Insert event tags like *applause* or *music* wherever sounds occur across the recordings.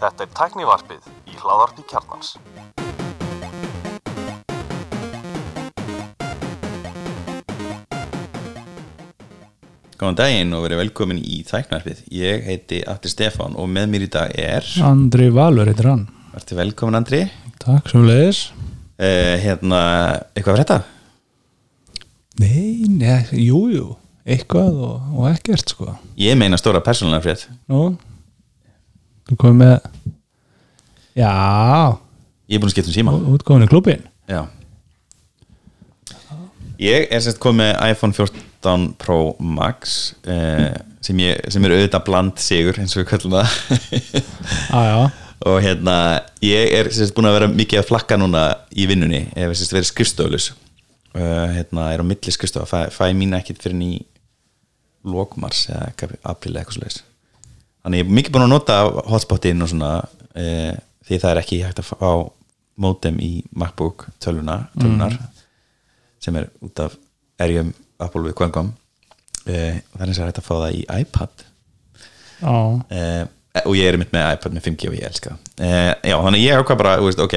Þetta er tæknivarpið í hláðarpi kjarnans. Góðan daginn og verið velkomin í Tæknarfið. Ég heiti Atti Stefán og með mér í dag er Andri Valur heitir hann Verði velkomin Andri Takk sem leiðis uh, Hérna, eitthvað fyrir þetta? Nei, nei, jú, jú Eitthvað og, og ekkert sko. Ég meina stóra persónulega frétt. Nú Þú komið með Já, Ég er búin að skipta um síma. Útkomin í klubin Já. Ég er sérst komið með iPhone 14 Pro Max uh, sem, ég, sem er auðvitað bland sigur eins og við kallum það. *laughs* Já. Og hérna ég er sérst búin að vera mikið að flakka núna í vinnunni ég hef sérst verið skrifstoflus uh, hérna er á milli skrifstofa fæ, fæ mín ekkit fyrir ný lókmars eða april eða eitthvað svo leiðis þannig ég er mikið búin að nota hotspotinn og svona uh, því það er ekki hægt að fá modem í MacBook tölvuna, tölvunar sem er út af erjum Apple við Qualcomm. Uh, og það er eins og hægt að fá það í iPad. Uh, og ég er mitt með iPad með 5G og ég elska já, þannig ég ákvað bara, veist, ok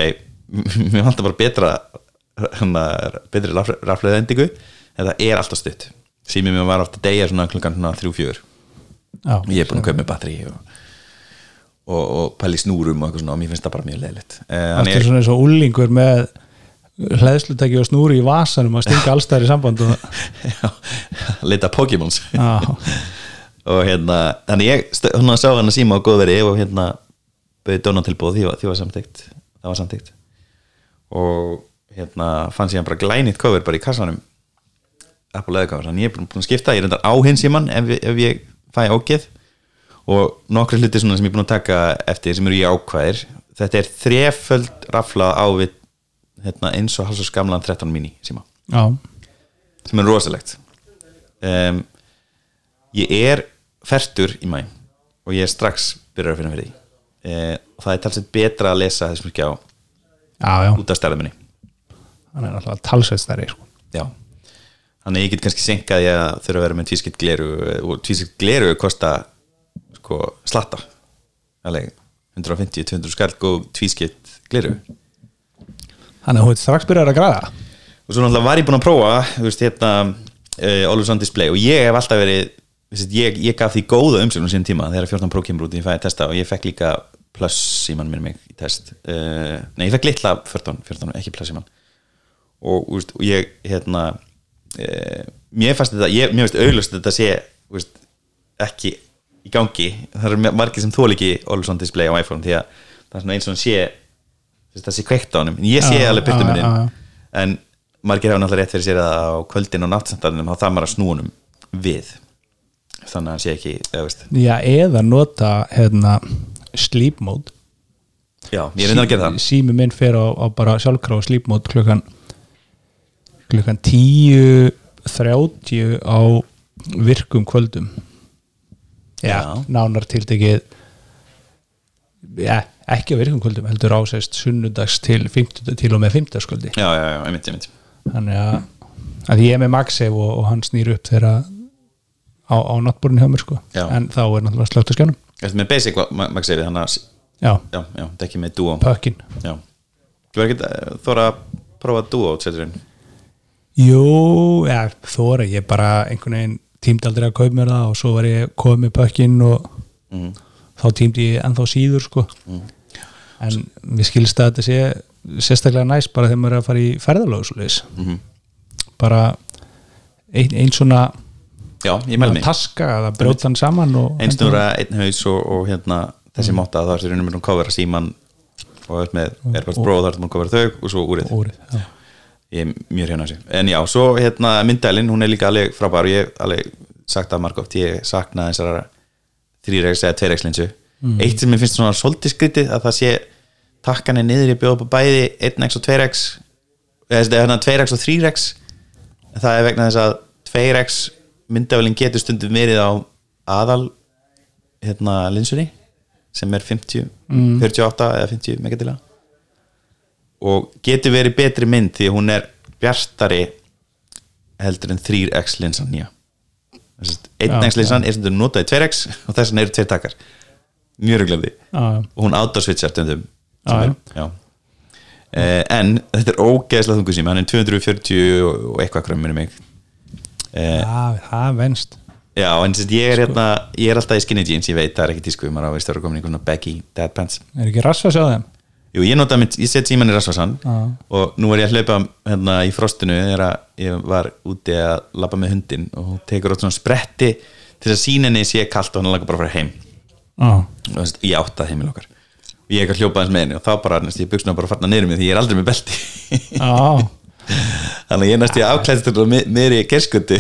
*laughs* mér vantar bara betra betri rafleðendingu en það er alltaf stutt. Símið mér var ofta degja svona klukkan 3-4 já og ég er búin að kaupa með batteri og, og, og pæli snúrum og eitthvað svona og mér finnst það bara mjög leiðilegt. Uh, Það er svona eins og úlingur með hlæðslutæki og snúri í vasanum að stinga allstæðar í samband og, *laughs* leita Pokémons. Já, *laughs* og hérna, þannig ég hérna sá hann að síma á góðveri og hérna bauði dónatilbúð, því, því var samtíkt það var samtíkt og hérna fann síðan bara glænit cover bara í kassanum. Apple leðcover, þannig ég er búin að skipta ég er reyndar á hins síman ef, ef ég fæ ágeð og nokkru hluti sem ég er búin að taka eftir sem eru í ákvæðir þetta er þreföld raflað á við hérna, eins og hals og skamlan 13 mini síma. Sem er rosalegt. Um, ég er fertur í mæ og ég er strax byrjar að finna fyrir því. Uh, og það er talsett betra að lesa þessum ekki á út af stærðuminni Hann er alltaf talsveit stærri sko. já. Þannig ég get kannski senkað ég að þurfa að vera með tvískipt gleru og tvískipt gleru kosta sko slatta alveg 150-200 skall góð tvískipt gleru. Hann er hún strax byrjar að græða. Og svo náttúrulega var ég búin að prófa þú veist hérna uh, Always on Display. Og ég hef alltaf verið ég, ég gaf því góða umsögnum sín tíma þegar 14 Pro kemur út og ég fæði að testa og ég fekk líka plus síman minn mig í test. Uh, nei ég fekk litla 14, 14 ekki plus síman og, veist, og ég hérna uh, mér fannst þetta, ég, mér finnst auðlust þetta sé veist, ekki í gangi, það eru margir sem þól ekki Always on Display á iPhone því að það er svona eins og hann sé það sé kveikt á honum, En ég sé Já, alveg byrtu já, minn. já. en margir hafa náttúrulega rétt fyrir sér að á kvöldin og náttsendarnum þá það maður að snúa honum við. Þannig að hann sé ekki. Já, eða nota hérna sleep mode. Já, ég er reyndar að gera það. Sími minn fer á, á bara sjálfkráð sleep mode klukkan klukkan 10.30 á virkum kvöldum. Já, Já. nánar tiltekið já, ekki á virkum kvöldum heldur ásæst sunnudags til 50, til og með 50 skvöldi já, já, já, einmitt, einmitt. Þannig að, að ég er með Maxef og, og hann snýr upp þegar á, á náttbúrin hjá mér sko. Já. en þá er náttúrulega slögt að skjánum. Eftir með basic maxeri þannig að já, já, já, þetta ekki með duo. Pökkin já, þú verður ekki að þóra að prófa duo seturinn Jú, ja, þóra, ég bara einhvern veginn tímdi aldrei að kaupa mér það og svo var ég komið pökkinn og mm. þá tímdi ég ennþá síður sko. En við skilst að þetta sé sérstaklega næst bara þegar maður er að fara í ferðalögsulis Mm bara ein, ein svona já, ég mæli mig. taska að brjóta hann saman og einn einn haus og, og hérna þessi móta þá er þessi raunum með kofera síman og er með Airpods Pro þá er þetta kofera þau og svo úrið. Úrið. Ég mjög hérna þessu. En já, svo hérna myndælin, hún er líka alveg frábær og ég hef alveg sagt það margóft ég sakna þessara þrýregs eða tveirregslinsu eitt sem ég finnst svona svolítið skrítið að það sé takkan er niður í bjóða på bæði 1x og 2x eða þetta er hérna 2x og 3x en það er vegna þess að 2x myndavælin getur stundum verið á aðal hérna linsunni sem er 50, 48 eða 50 megadila og getur verið betri mynd því að hún er bjartari heldur en 3x linsan nýja einn Já, ængslinsan er stundum notað í 2x *laughs* og þess vegna eru tveir takkar. Mjög já. og hún Já, sem er, já. Eh, en þetta er ógeðslega þungu sími. Hann er 240 og og eitthvað krömmur mig. Eh, Já, það er venst. já en ég er hérna ég er alltaf í skinny jeans, ég veit það er ekki tísku maður á að vera komin í einhvern baggy dad pants. Er ekki rasva að sjá þeim? Jú, ég nota mitt, ég set síman í Rasvarsan og nú er ég að hlaupa hérna í frostinu þegar ég var úti að labba með hundin og hún tekur átt svona spretti til þess að sína henni sé kalt og hann lagar bara að fara heim. Já, og þess, ég átti að heimil okkar. Og ég ekki að hljópa aðeins með henni og þá bara næst ég buksna bara að farna neyrum því ég er aldrei með belti. Já. *laughs* Þannig ég næst ég afklæðist með í gerskundi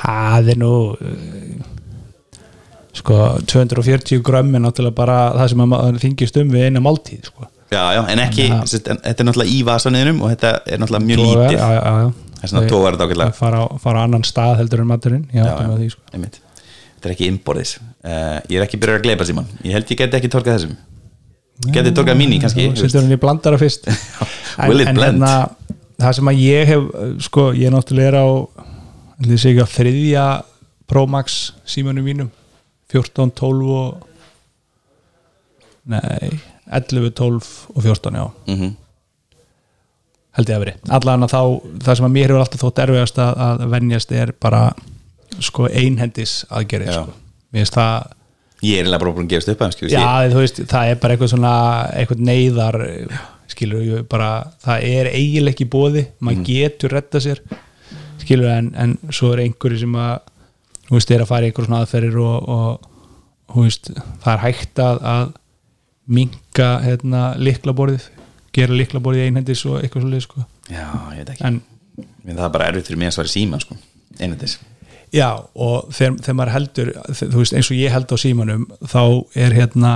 Það er nú sko 240 grömm er náttúrulega bara það sem að maður þingist um við eina máltíð sko. já, já, en ekki, Já. sest, en, þetta er náttúrulega í vasanniðnum og þetta er náttúrulega mjög Togar, lítið já, já, já. þess vegna tógar þetta ágætlega að fara, fara annan stað heldur en maturinn því sko. þetta er ekki innborðis uh, ég er ekki byrjar að gleipa síman ég held ég geti ekki torkað þessum geti torkað mín kannski þú veist. Sittur hann í blandara fyrst *laughs* Will it blend? hérna, það sem að ég hef sko, ég náttúrulega er á þriðja Pro Max símanum mínum 14, 12 og nei 11, 12 og 14 já. Mhm. held ég að veri. Allan að þá, það sem að mér hefur alltaf þótt erfiðast að, að venjast er bara sko einhendis aðgerið sko. mér finnst það ég er eiginlega bara búin að gefast upp að hann já, það er bara eitthvað svona eitthvað neyðar skilur við bara, það er eiginlega ekki bóði maður getur retta sér skilur en, en svo er einhverju sem að, þú veist, er að fara í einhver svona aðferðir og, og veist, það er hægt að, að minka hérna liklaborðið, gera liklaborðið einhendis og eitthvað svolítið sko. Já, ég veit ekki. En það er bara erfitt fyrir mig að svara síman sko. einhendis. Já, og þegar, þegar maður heldur þú veist, eins og ég held á símanum þá er hérna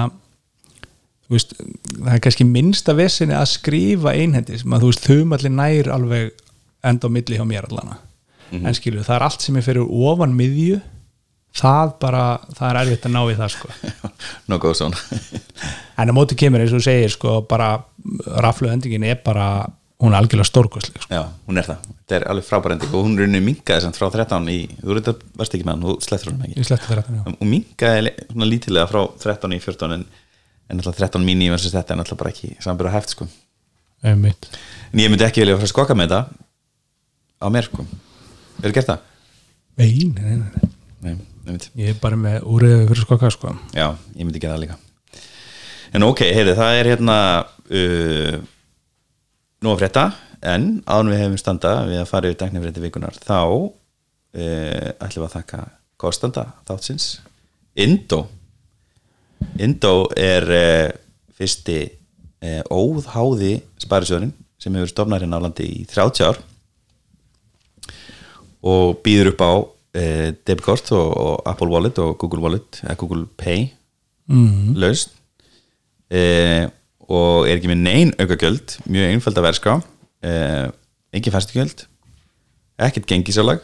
veist, það er kannski minnsta vesinni að skrifa einhendis maður, þú veist, þau allir nær alveg enda á milli hjá mér allana en skilju, það er allt sem er fyrir ofan miðju það bara, það er erfitt að ná í það sko. No go zone en á móti kemur eins og segir sko bara raflu endingin er bara hún er algjörlega stórkostleg sko. já, hún er það, þetta er alveg frábærendi og hún er rauninni minkaði samt frá 13 í, þú veit að varst ekki með hann, þú slettur hann ekki. Og minkaði le- svona lítilega frá 13 í 14 en, en alltaf 13 mini versus þetta er alltaf bara ekki samanbyrða hæft sko. Einmitt. en ég myndi ekki vilja fara að skokka með þetta á mér sko Hefur gert það? Nei, nei, nei, nei. Ég er bara með úrið fyrir skokka sko. Já, ég myndi gera það líka. En ok, heyrðu, það er hérna uh, nú að frétta. En en við hefum standa við að fara yfir dæknifrétti vikunar þá uh, ætlum við að þakka kostanda þáttsins Indó. Indó er uh, fyrsti uh, óðháði sparisjóðurinn sem hefur stofnað hérna á landi í 30 ár og býður upp á uh, debitkort og, og Apple Wallet og Google Wallet eða Google Pay. Mm. laust. Uh, og er ekki með nein aukagjöld mjög einföld að verska uh, engin fæstugjöld ekkert gengisálag.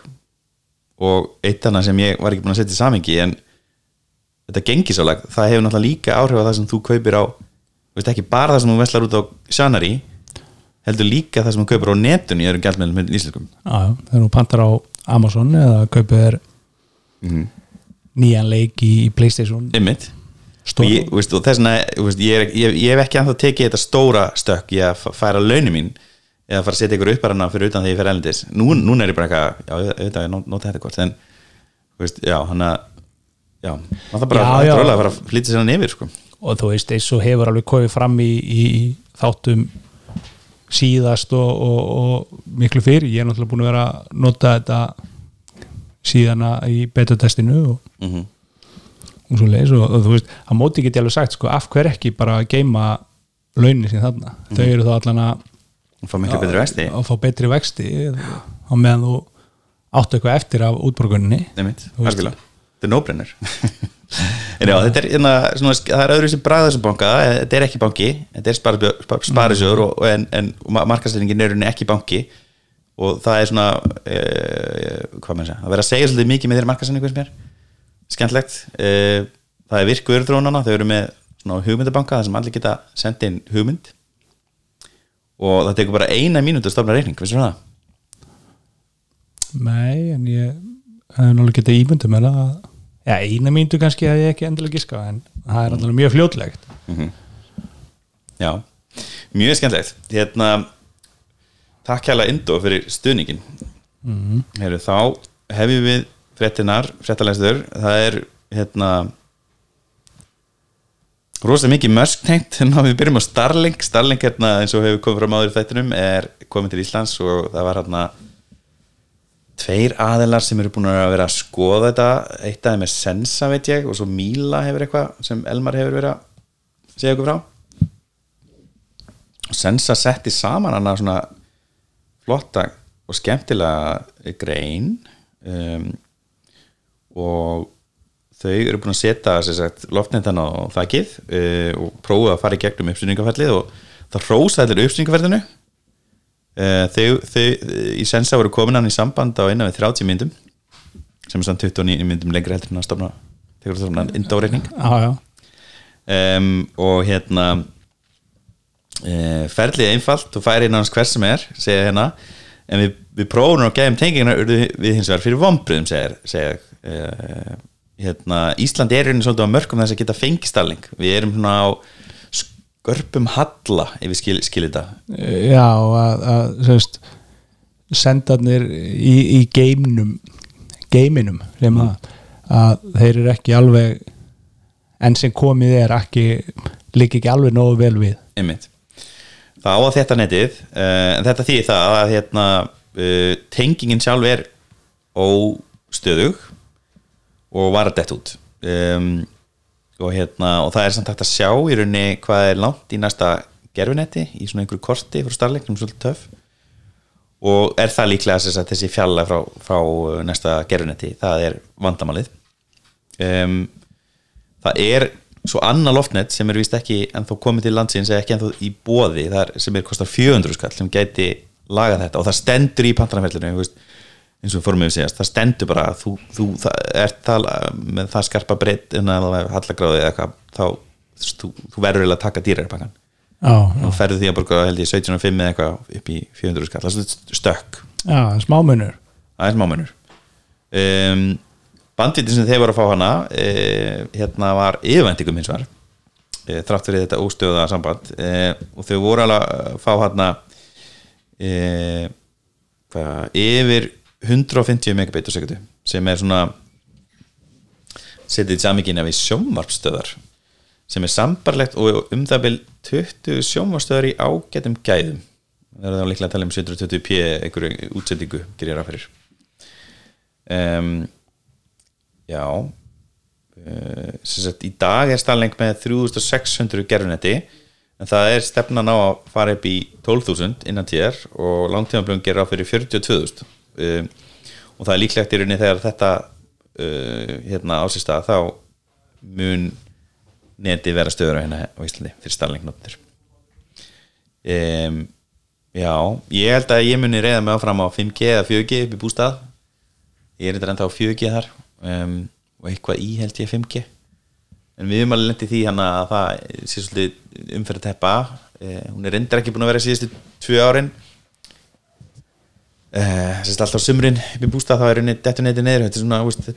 Og eitt annað sem ég var ekki búin að setja í samengi en þetta gengisálag það hefur náttúrulega líka áhrif á það sem þú kaupir á veist ekki bara það sem þú veslar út á Sjanari heldur líka það sem þú kaupir á netun í öðrum gjaldmeðlum með íslenskum. Já, já, þegar þú pantar á Amazon eða kaupir þér Mhm. nýjan leik í Playstation? Einmitt. og, og þess vegna ég, er- ég, ég hef ekki anþá tekið þetta stóra stökk ég að færa launin mín eða fara að setja ykkur upp hana fyrir utan þegar ég fer elendis Nú, núna er ég bara eitthvað, já, auðvitað, ég nota þetta hvort en, veist, já, hann að já, það bara Já, að fara að flytja sér hann yfir, sko. Og þú veist, eins og hefur alveg komið fram í, í, í þáttum síðast og, og, og miklu fyrir, ég er náttúrulega búin að vera að nota þetta síðan að- í beta-testinu og, mm og svo leis og, þú veist, að móti get ég alveg sagt sko, af hver ekki bara að geima launin sín þarna, þau eru þá allan að fá miklu betri vexti. að fá betri vexti á meðan þú áttu eitthvað eftir af útborgunni Þú veist- algjörlega. þetta er en *laughs* já, þetta er hérna, svona, það er öðru sem bræða þessum banka, þetta er ekki banki þetta er sparisjóður og en, en markastælingin er ekki banki. Og það er svona e, hvað maður segja, það verður að segja svolítið mikið með þeirra markastælingu sem er skemmtlegt e, það er virku örðrónana, þau eru með hugmyndabanka þar sem allir geta sendið inn hugmynd. Og það tekur bara eina mínútu að stofna reikning, veistu það? Nei, en ég það er náttúrulega getið ímyndum en að já, eina mínútu kannski að ég ekki endilega giska en það er alltaf mjög fljótlegt. Já, mjög skemmtilegt. Hérna takk hérlega Indó fyrir stuðningin mm. Heru, þá hefum við fréttinar, fréttalæstur það er hérna rosalega mikið mörskneitt hérna við byrjum á Starlink. Starlink hérna eins og hefur komið fram áður í þættinum er komið til Íslands og það var hérna tveir aðilar sem eru búin að vera að skoða þetta. Eitt þeim er Sensa veit ég og svo Míla hefur eitthvað sem Elmar hefur verið að segja okkur frá. Og Sensa setti saman hana svona flotta og skemmtilega grein um, og þau eru búin að setja loftnettan á þakkið uh, og prófa að fara í gegnum uppsynningaferlið og það rósa allir uppsynningaferlinu uh, þau, þau í sensa voru komin hann í samband á innan við 30 myndum sem er svona 29 myndum lengra heldur en að stofna þegar það já, já. um, og hérna uh, ferlið einfalt og færi innan hans hvers sem er segja hérna en við, við prófum og gefum tengingina við, hins vegar fyrir vombriðum segja, segja uh, hérna, Ísland er einnig svolítið á mörgum þess að geta fengistalling við erum svona á skörpum halla ef við skil, skiljum þetta. Já, að, að sérst, sendarnir í, í geiminum geiminum sem að, að þeir eru ekki alveg enn sem komið er ekki líka ekki alveg nógu vel við. Einmitt. Það á að þetta netið uh, en þetta þýðir það að hérna, uh, tengingin sjálf er óstöðug og var að dett út. Um, og, hérna, og það er samt hægt að sjá í rauninni hvað er langt í næsta gerfinetti í svona einhverju korti frá starleiknum svolítið töf og er það líklega þessi fjalla frá, frá næsta gerfinetti það er vandamálið. Um, það er svo annar loftnet sem er vist ekki en þó komið til landsins eða ekki en þó í bóði sem er kostar 400 skall sem gæti laga þetta. Og það stendur í pantanarfellinu eins og fórum við segja það stendur bara þú, þú það, er það með það skarpa breytt en að það er hallagráði eða eitthvað þá þú, þú verður eiginlega að taka dýrarpakkan og ferðu því að borga held ég 17.5 eða eitthvað upp í 400 skall. Það er stökk. Já, smámunur. Það er smámunur. Um, bandvitin sem þeir voru að fá hana e, hérna var yfirvæntingum hins var e, þrátt fyrir þetta óstöða samband. E, og þau voru alveg að fá hana hvað, yfir 150 megabit á sekundu sem er svona setið samíkina við sjónvarpstöðar sem er sambarlegt og um það vil 20 sjónvarpstöðar í ágætum gæðum. Það er þá líklega að tala um 720p einhverju útsendingu gerir fyrir. Um Já uh, sagt, í dag er Starlink með 3600 gerfunetti en það er stefnan á að fara upp í 12.000 innan tíðar og langtímablöðum gerir á fyrir 42.000 uh, og það er líklegt í rauninni þegar þetta uh, hérna ásist að þá mun neti vera stöður á hérna á Íslandi fyrir Starlink notur um, Já, ég held að ég muni reyða mig áfram á 5G eða 4G upp í bústað. Ég er eitthvað enda á 4G þar um, og eitthvað í held ég 5G en við erum alveg lendið því hann að það sé svolítið umferð að teppa. Uh, hún er reyndar ekki búin að vera síðustu tvö árin uh, sérst alltaf sumrin upp í bústað þá er henni neytið neður svona, veist,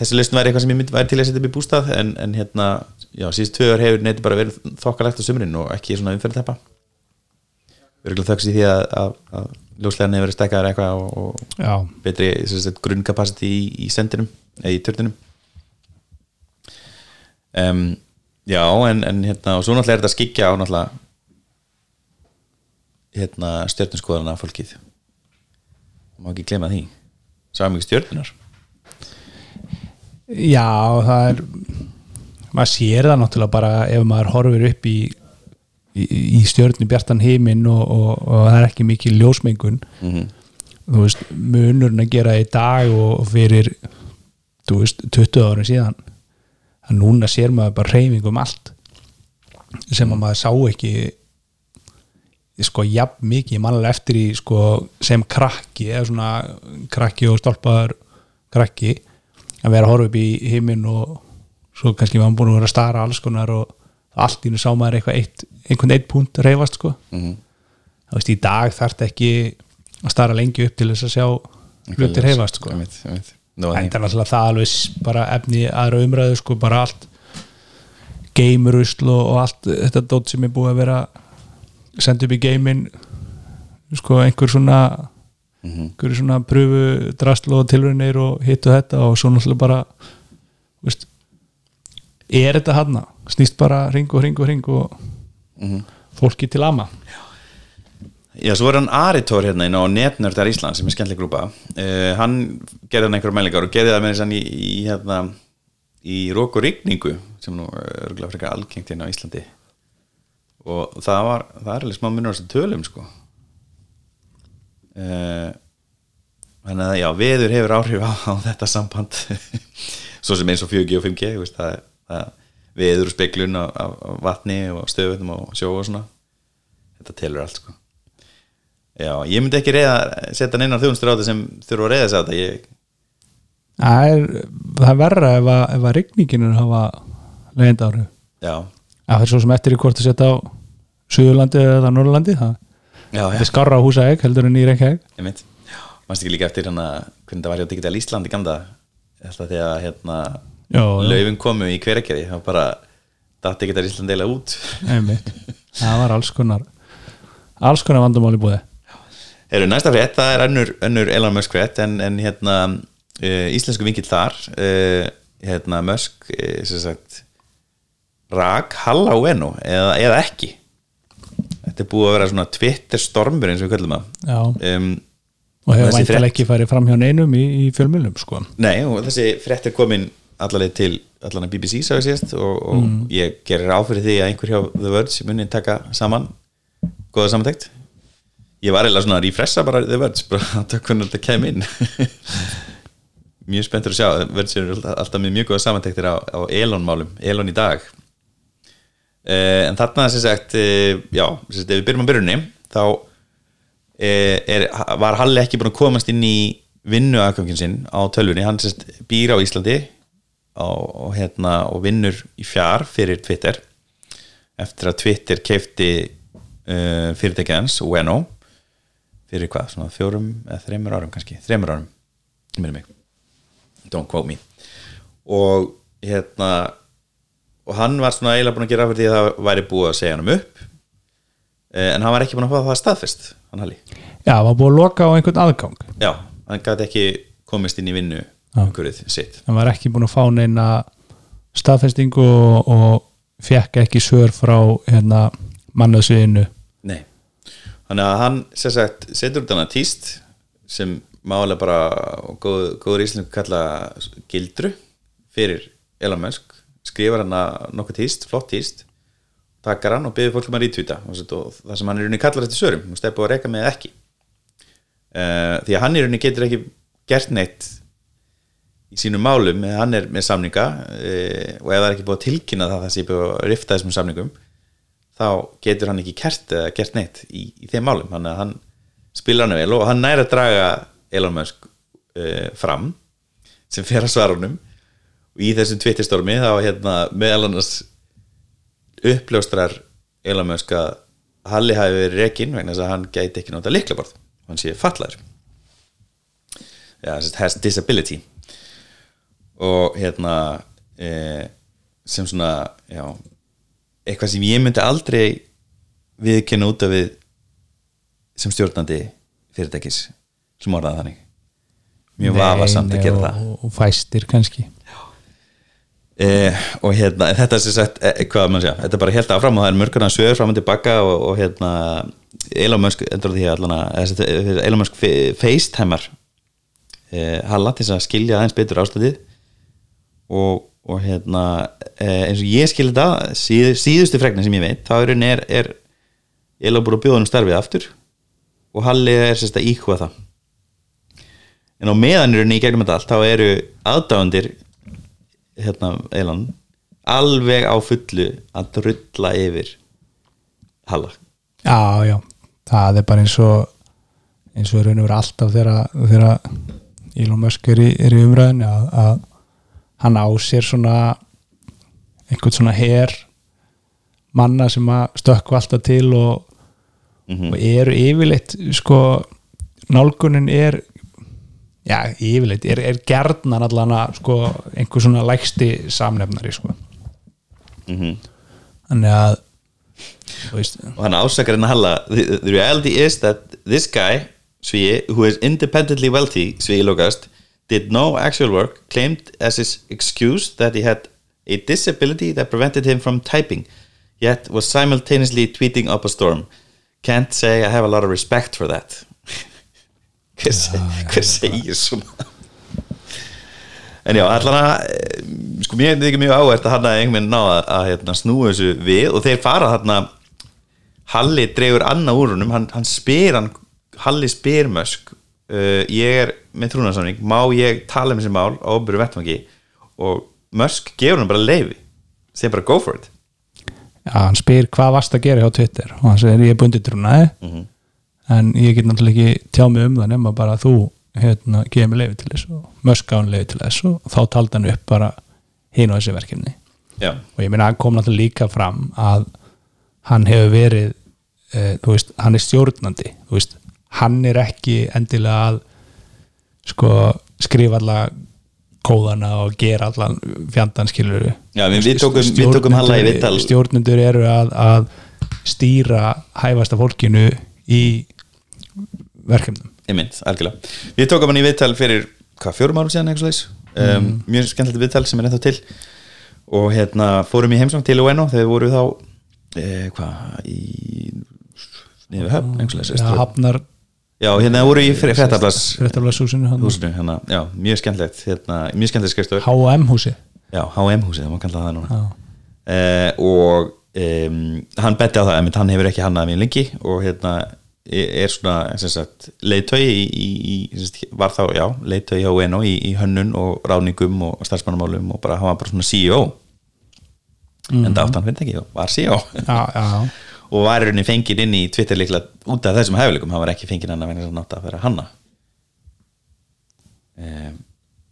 þessi listn væri eitthvað sem ég myndi væri til að setja upp í bústað en, en hérna, já, síðust tvö ár hefur neytið bara verið þokkalegt á sumrin og ekki svona umferð að teppa örgulega þöks í því að, að, að ljóslegan hefur verið stekkaður eitthvað og, og betri grunnkapacity í, í sendinum eða í törnunum um, já en, en hérna og svo náttúrulega er þetta skikja á náttúrulega hérna stjórnarskoðarna fólkið má ekki glema því. Sá mikið stjórnunar já það er maður sér það náttúrulega bara ef maður horfir upp í í, í stjórnum bjartan heiminn og, og, og það er ekki mikið ljósmengun. Mm -hmm. þú veist, munurinn að gera í dag og fyrir þú veist, 20 árin síðan að núna sér maður bara reyfing um allt sem að maður sá ekki sko jafn mikið mannilega eftir í sko sem krakki eða svona krakki og stálpaður krakki að vera að horfa upp í heiminn og svo kannski maður búin að vera að stara alls konar og allt ín og sá maður eitthvað eitt, einhvern eitt punkt reyfast sko. Mm -hmm. þá veist í dag þarf þetta ekki að stara lengi upp til þess að sjá hlutir reyfast sko. Ég ég en það er náttúrulega það alveg bara efni aðra umræðu sko bara allt geimurusl og, allt þetta dót sem er búið að vera senda upp í geimin sko einhver svona einhver svona pröfu drastl og tilraunir og hitt og þetta og svo náttúrulega bara veist, er þetta hana snýst bara ring og ring og ring og fólki til ama. Já, svo er hann Aritor hérna á Netnördar Ísland sem er skemmtileg grúpa. Uh, hann gerði hann einhverja mælingar og gerði það með þess að í, í hérna í rók og rigningu sem nú er algengt hérna á Íslandi og það var það er alveg smá munur á þessu tölum sko. Uh, þannig að já, veður hefur áhrif á, á þetta samband. *laughs* Svo sem eins og 4G og 5G þú veist, það, það, veður og speklun á, á, á vatni og stöðvöldum og sjó og svona. Þetta telur allt sko. Já, ég myndi ekki reyða setja neina þjóðnstur á þetta sem þurfa að reyða þess að þetta. Ég, það er, það er verra ef að, ef að rigninginu hafa leiðinda áhrif Já, það er svo sem eftir í hvort að setja á Suðurlandi eða Norrlandi það já, þetta er skarra á húsaegg heldur en í Reykjavík. Ég mynd Manst ekki líka eftir hérna hvernig það var hjá Digital Ísland í Þetta þegar hérna Já, já. laufin komu í hveragerði það var bara datt Digital Ísland deila út. Það var alls konar alls konar vandamáli búið Eru næsta frétt, það er önnur, önnur Elon Musk frétt en, en hérna uh, íslensku vingill þar uh, hérna Musk uh, sem sagt rak Halla Ueno eða, eða ekki? Þetta er búið að vera svona Twitter stormur eins og við kallum það. Um, og hefur frétt- ekki farið fram hjá neinum í, í fjölmjölum sko. Nei, og þessi frétt er komin allaveg til allan að BBC sagði síðast og, og ég gerir áfyrir því að einhver hjá The Verge muni taka saman góða samantækt ég var eiginlega svona að refressa bara The Verge bara *laughs* að taka hvernig þetta kem inn. *laughs* Mjög spenntur að sjá Verge er alltaf, alltaf með mjög góða samantæktir á, á Elon málum, Elon í dag en þarna sem sagt uh, já, sem sagt, ef við byrjum á byrjunni þá eh, er, var Halli ekki búin að komast inn í vinnu aðgangin sinn á tölvunni, hann sérst býr á Íslandi og, hérna, og vinnur í fjár fyrir Twitter eftir að Twitter keifti uh, fyrirtækið hans, Ueno fyrir hvað, svona fjórum eða þreymur árum kannski, þreymur árum minni mig, don't quote me. Og hérna og hann var svona eiginlega búin að gera fyrir því að það væri búið að segja hann um upp. Eh, en hann var ekki búin að fá það staðfest hann Halli. Já, var búið að loka á einhvern aðgang. Já, hann gæti ekki komist inn í vinnu umhverfið sitt. Hann var ekki búin að fá neina staðfestingu og, og fekk ekki svör frá hérna, mannöðsviðinu Nei, þannig að hann sagt, setur út hana tíst sem málega bara góð, góður íslensku kalla gildru fyrir Elon Skrifar hana nokkuð tíst, flott tíst takkar hann og byrður fólk um að rítvíta og það sem hann er unni kallar eftir sörum og stefn búið að reyka með ekki. Uh, því að hann er unni getur ekki gert neitt í sínum málum, eða hann er með samninga uh, og ef það er ekki búið að tilkynna það það sé búið að rifta þessum samningum þá getur hann ekki kert eða gert neitt í, í þeim málum. Þannig að hann spilar hann vel og hann næri að draga Elon Musk uh, fram sem fer að svara honum og í þessum tvittistormi þá hérna meðal annars uppljóstrar Elon Musk að Halli hafi verið rekinn vegna þess að hann gæti ekki nota liklaborð hann sé fallaður ja, has disability. Og hérna eh, sem svona já, eitthvað sem ég myndi aldrei viðkenna út af við sem stjórnandi fyrirtækis sem orðaði þannig. Mjög vafasamt að gera það. og fæstir kannski Eh, og hérna, þetta er sem sagt eh, hvað mann segja, þetta er bara helt áfram og það er mörgurna sögur fram og tilbaka og, og hérna Elon Musk, endur því allan að Elon Musk fe- facetimar eh, Halla til þess að skilja aðeins betur ástæðið og, og hérna eh, eins og ég skilja þetta síð, síðustu fregna sem ég veit, þá er, Elon búin að bjóða hann starfið aftur og Halli er sérst að íkva það. En á meðanurinn í gegnum þetta allt þá eru aðdáðandir hérna Elon alveg á fullu að drulla yfir Halla. Já, já, það er bara eins og eins og raun og verið alltaf þegar, Elon Musk er í, í umræðinu að, að hann á sér svona einhvern svona her manna sem að stökku alltaf til og, og eru yfirleitt sko nálgunin er já, yfirleitt, er, er gerðnan allan að sko, einhver svona lægsti samnefnari sko. Mhm. þannig að veist, og hann ásakar henni að halla the, the reality is that this guy Svíi, who is independently wealthy Svíi Lókast, did no actual work claimed as his excuse that he had a disability that prevented him from typing yet was simultaneously tweeting up a storm can't say I have a lot of respect for that hver, seg, hver segir svona? En já, allan að eh, sko mér er ekki mjög áhært að hann að einhvern veginn ná að, að hérna, snúa þessu við og þeir fara þarna Halli dregur annað úr honum hann, hann spyr hann, Halli spyr Mösk uh, ég er með trúnarsamning, má ég tala um þessi mál á ofbyrju vettfangi og Mösk gefur hann bara leifi segir bara go for it. Já, hann spyr hvað varst að gera hjá Twitter? Og hann segir ég er bundið trúnaði. Mhm. En ég get náttúrulega ekki tjá mig um það nema bara að þú hérna, gefur mig leifi til þess og möska hann leifi til þess og þá taldi hann upp bara hinn og þessi verkefni. Já, og ég meina hann kom náttúrulega líka fram að hann hefur verið e, þú veist, hann er stjórnandi þú veist, hann er ekki endilega að sko skrifa alla kóðana og gera allan fjandan skilur Já, við- tókum- við tókum Halla í viðtal. stjórnendur eru að, að stýra hæfasta fólkinu í verkefnum. Ég mynd, algjörlega. Við tókum hann í viðtal fyrir, hvað, fjórum árum síðan eitthvað slags, um, mjög skemmtilegt viðtal sem er ennþá til. Og hérna fórum í heimsóng til UNO þegar voru þá eh, hvað, í niður við höfn, eitthvað slags ja, hafnar já, hérna voru í fréttablas fréttablasúsinu húsinu, hérna, já, mjög skemmtilegt hérna, mjög skemmtilegt skrifstofur H&M húsi. Já, HM húsið, það má kalla það núna. Já. uh, og um, hann betti á það, einmitt, hann hefur ekki hannað mér lengi og hérna er svona leiðtögi í, í, í, var þá, já, leiðtögi hjá UNO í, í hönnun og ráðningum og starfsmannamálum og bara, hann var bara svona CEO en það átt hann finnst ekki, var CEO já, já, *laughs* og var í rauninni fengið inn í Twitter líklega út af þessum hæfileikum, hann var ekki fengið hann að þess að nátt að vera hanna. Um,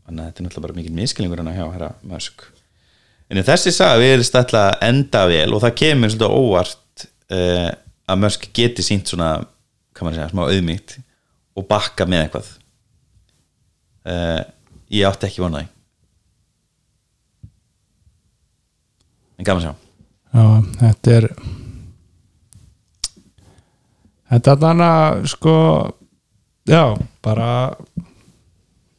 þannig að þetta er náttúrulega bara mikið miskilingur hann að hjá herra Musk. En þessi saga við erum að enda vel og það kemur svolítið á óvart uh, að Musk geti sínt svona maður segja, smá auðmýtt og bakka með eitthvað. Uh, ég átti ekki vonaði en að sjá. Já, þetta er þetta er þannig að sko já, bara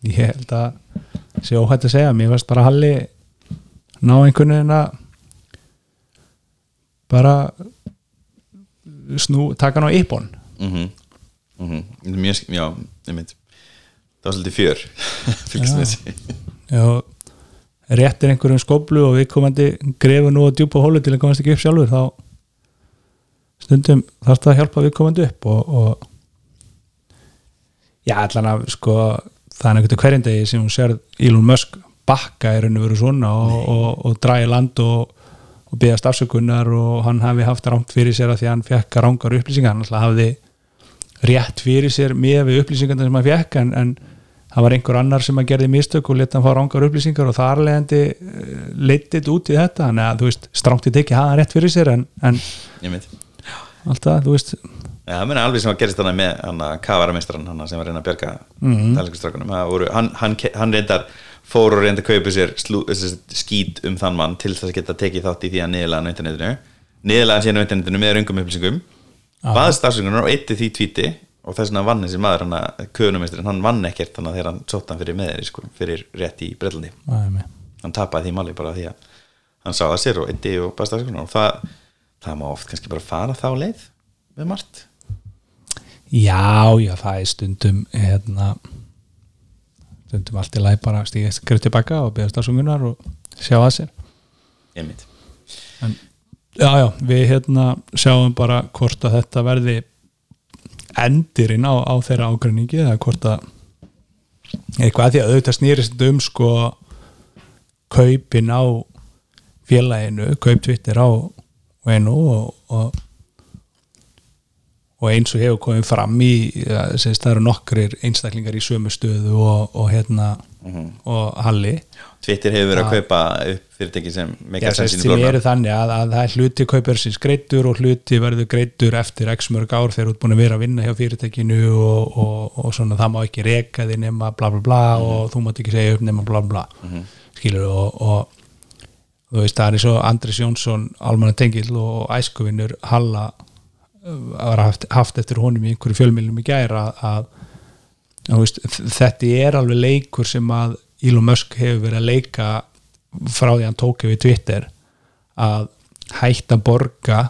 ég held að sé óhætt að segja, mér varst bara Halli ná einhvern veginn að bara snú, taka hann á yppon mhm. Mhm mjög, sk- já, ég mynd það var svolítið fjör fylgst með þessi já, réttir einhverjum skóplu og viðkomandi grefur nú að djúpa hólu til að komast ekki upp sjálfur þá stundum þarf það að hjálpa viðkomandi upp og, og já, allan að sko það er einhvern hverjum degi sem hún sér Elon Musk bakka raun og veru svona og, og, og dragi land og, og byggast afsökunar og hann hafi haft rámt fyrir sér að því að hann fekk rángar upplýsingar. Hann alltaf hafði rétt fyrir sér með við upplýsingarna sem hann fekk en, en það var einhver annar sem að gerði mistök og leta hann fá rángar upplýsingar og þar leðandi leitið út í þetta. Þannig að þú veist, strámtið ekki hafa hann rétt fyrir sér en, en alltaf, þú veist. Já, það meina alveg sem að gerist þannig með hann að kafaramistran hann sem var reyna að bjarga mm Mhm. voru, hann, hann, hann reyndar fór og reyndi að kaupa sér slú, skít um þann mann til þess að geta tekið þátt í því að niðurlega á internetinu. Niðurlega síðan á internetinu með röngum upplýsingum baðist afsökunar og eitti því tvíti og þess vegna vann þessi maður hann að köðunumisturinn, hann vann ekkert þannig að þegar hann sótt hann fyrir meðri sko, fyrir rétt í Bretlandi. Æ, hann tapaði því máli bara því að hann sá það sér og eitti og baðist afsökunar og það, það má oft kannski bara fara þá leið með margt. Já, já, það er stundum hérna stundum allt í læg bara stíða skrif tilbaka og beðast ásöngunar og sjá að sér. Einmitt Já, já, við hérna sjáum bara hvort að þetta verði endirinn á, á þeirra ágreiningi eða hvort að eitthvað að því að auðvitað snýrist um sko kaupin á félaginu, kaup Twitter á einu og, og og eins og hefur komið fram í það eru nokkrir einstaklingar í sömu stöðu og, og hérna og Halli Twitter hefur verið að kaupa upp fyrirtæki sem Já, meika sem, sensin í sem blóna eru þannig að, að það er hluti kaupir síns greittur og hluti verður greittur eftir x mörg ár þegar þú ert búin að vera að vinna hjá fyrirtækinu og, og, og svona það má ekki reka þig nema bla bla bla og þú mátt ekki segja upp nema bla bla. Skilur og, og þú veist það er eins og Andris Jónsson almanna tengil og æskuvinnur Halla uh, var haft, haft eftir honum í einhverju fjölmjölum í gæra að, að, að veist, þetta er alveg leikur sem að Elon Musk hefur verið að leika frá því hann tók við Twitter að hætta borga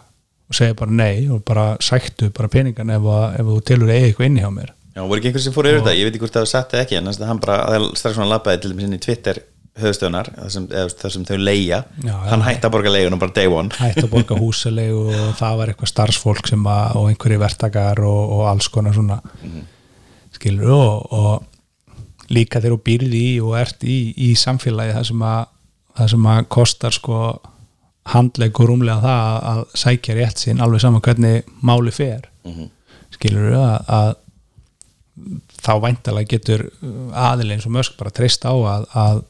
og segja bara nei og bara sættu bara peningan ef, að, ef þú telur eigi eitthvað inni hjá mér. Já, voru ekki einhver sem fór yfir þetta, ég veit ekki hvort það var satt eða ekki en þess að hann bara, það er strax svona labbaði til inn í Twitter höfðstöðunar þar sem, eða, þau leia Já, hann hætti að borga leigun og bara day one. Hætta að borga *laughs* húsalegu og það var eitthvað starfsfólk sem að, og einhverju vertakar og, og alls konar svona. Skilur og, og líka þegar þú býrði í og ert í, í samfélagi það sem að það sem að kostar sko handleik og rúmlega það að, að sækja rétt sinn alveg saman hvernig máli fer. Skilur að, að þá væntalega getur aðil eins og mösk bara treyst á að, að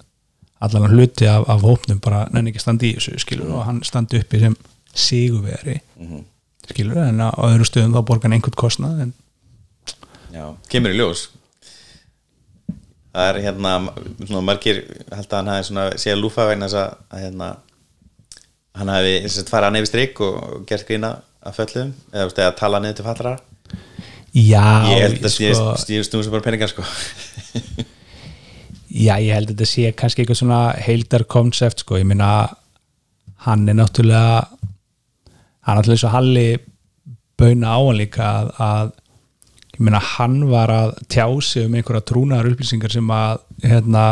allan að hluti af, af hópnum bara nenni ekki að standa í þessu skilur og hann standi uppi sem sigurveri skilur en á öðru stöðum þá borgar hann einhvern kostnað en Já, kemur í ljós það er hérna svona margir held að hann hafi svona að lúfa vegna þess að, hérna, hann hafi þess að fara að nefn strik og, gert grína að föllum eða, veist, eða tala niður til fallra já, ég held að sko, sko, stíðu snúið sem bara peningar sko. Já, ég held að þetta sé kannski eitthvað svona heildar konsept sko, ég minna hann er náttúrulega hann er náttúrulega og Halli bauna á hann líka að, að ég meina hann var að tjá sig um einhverja trúnaðar upplýsingar sem að hérna,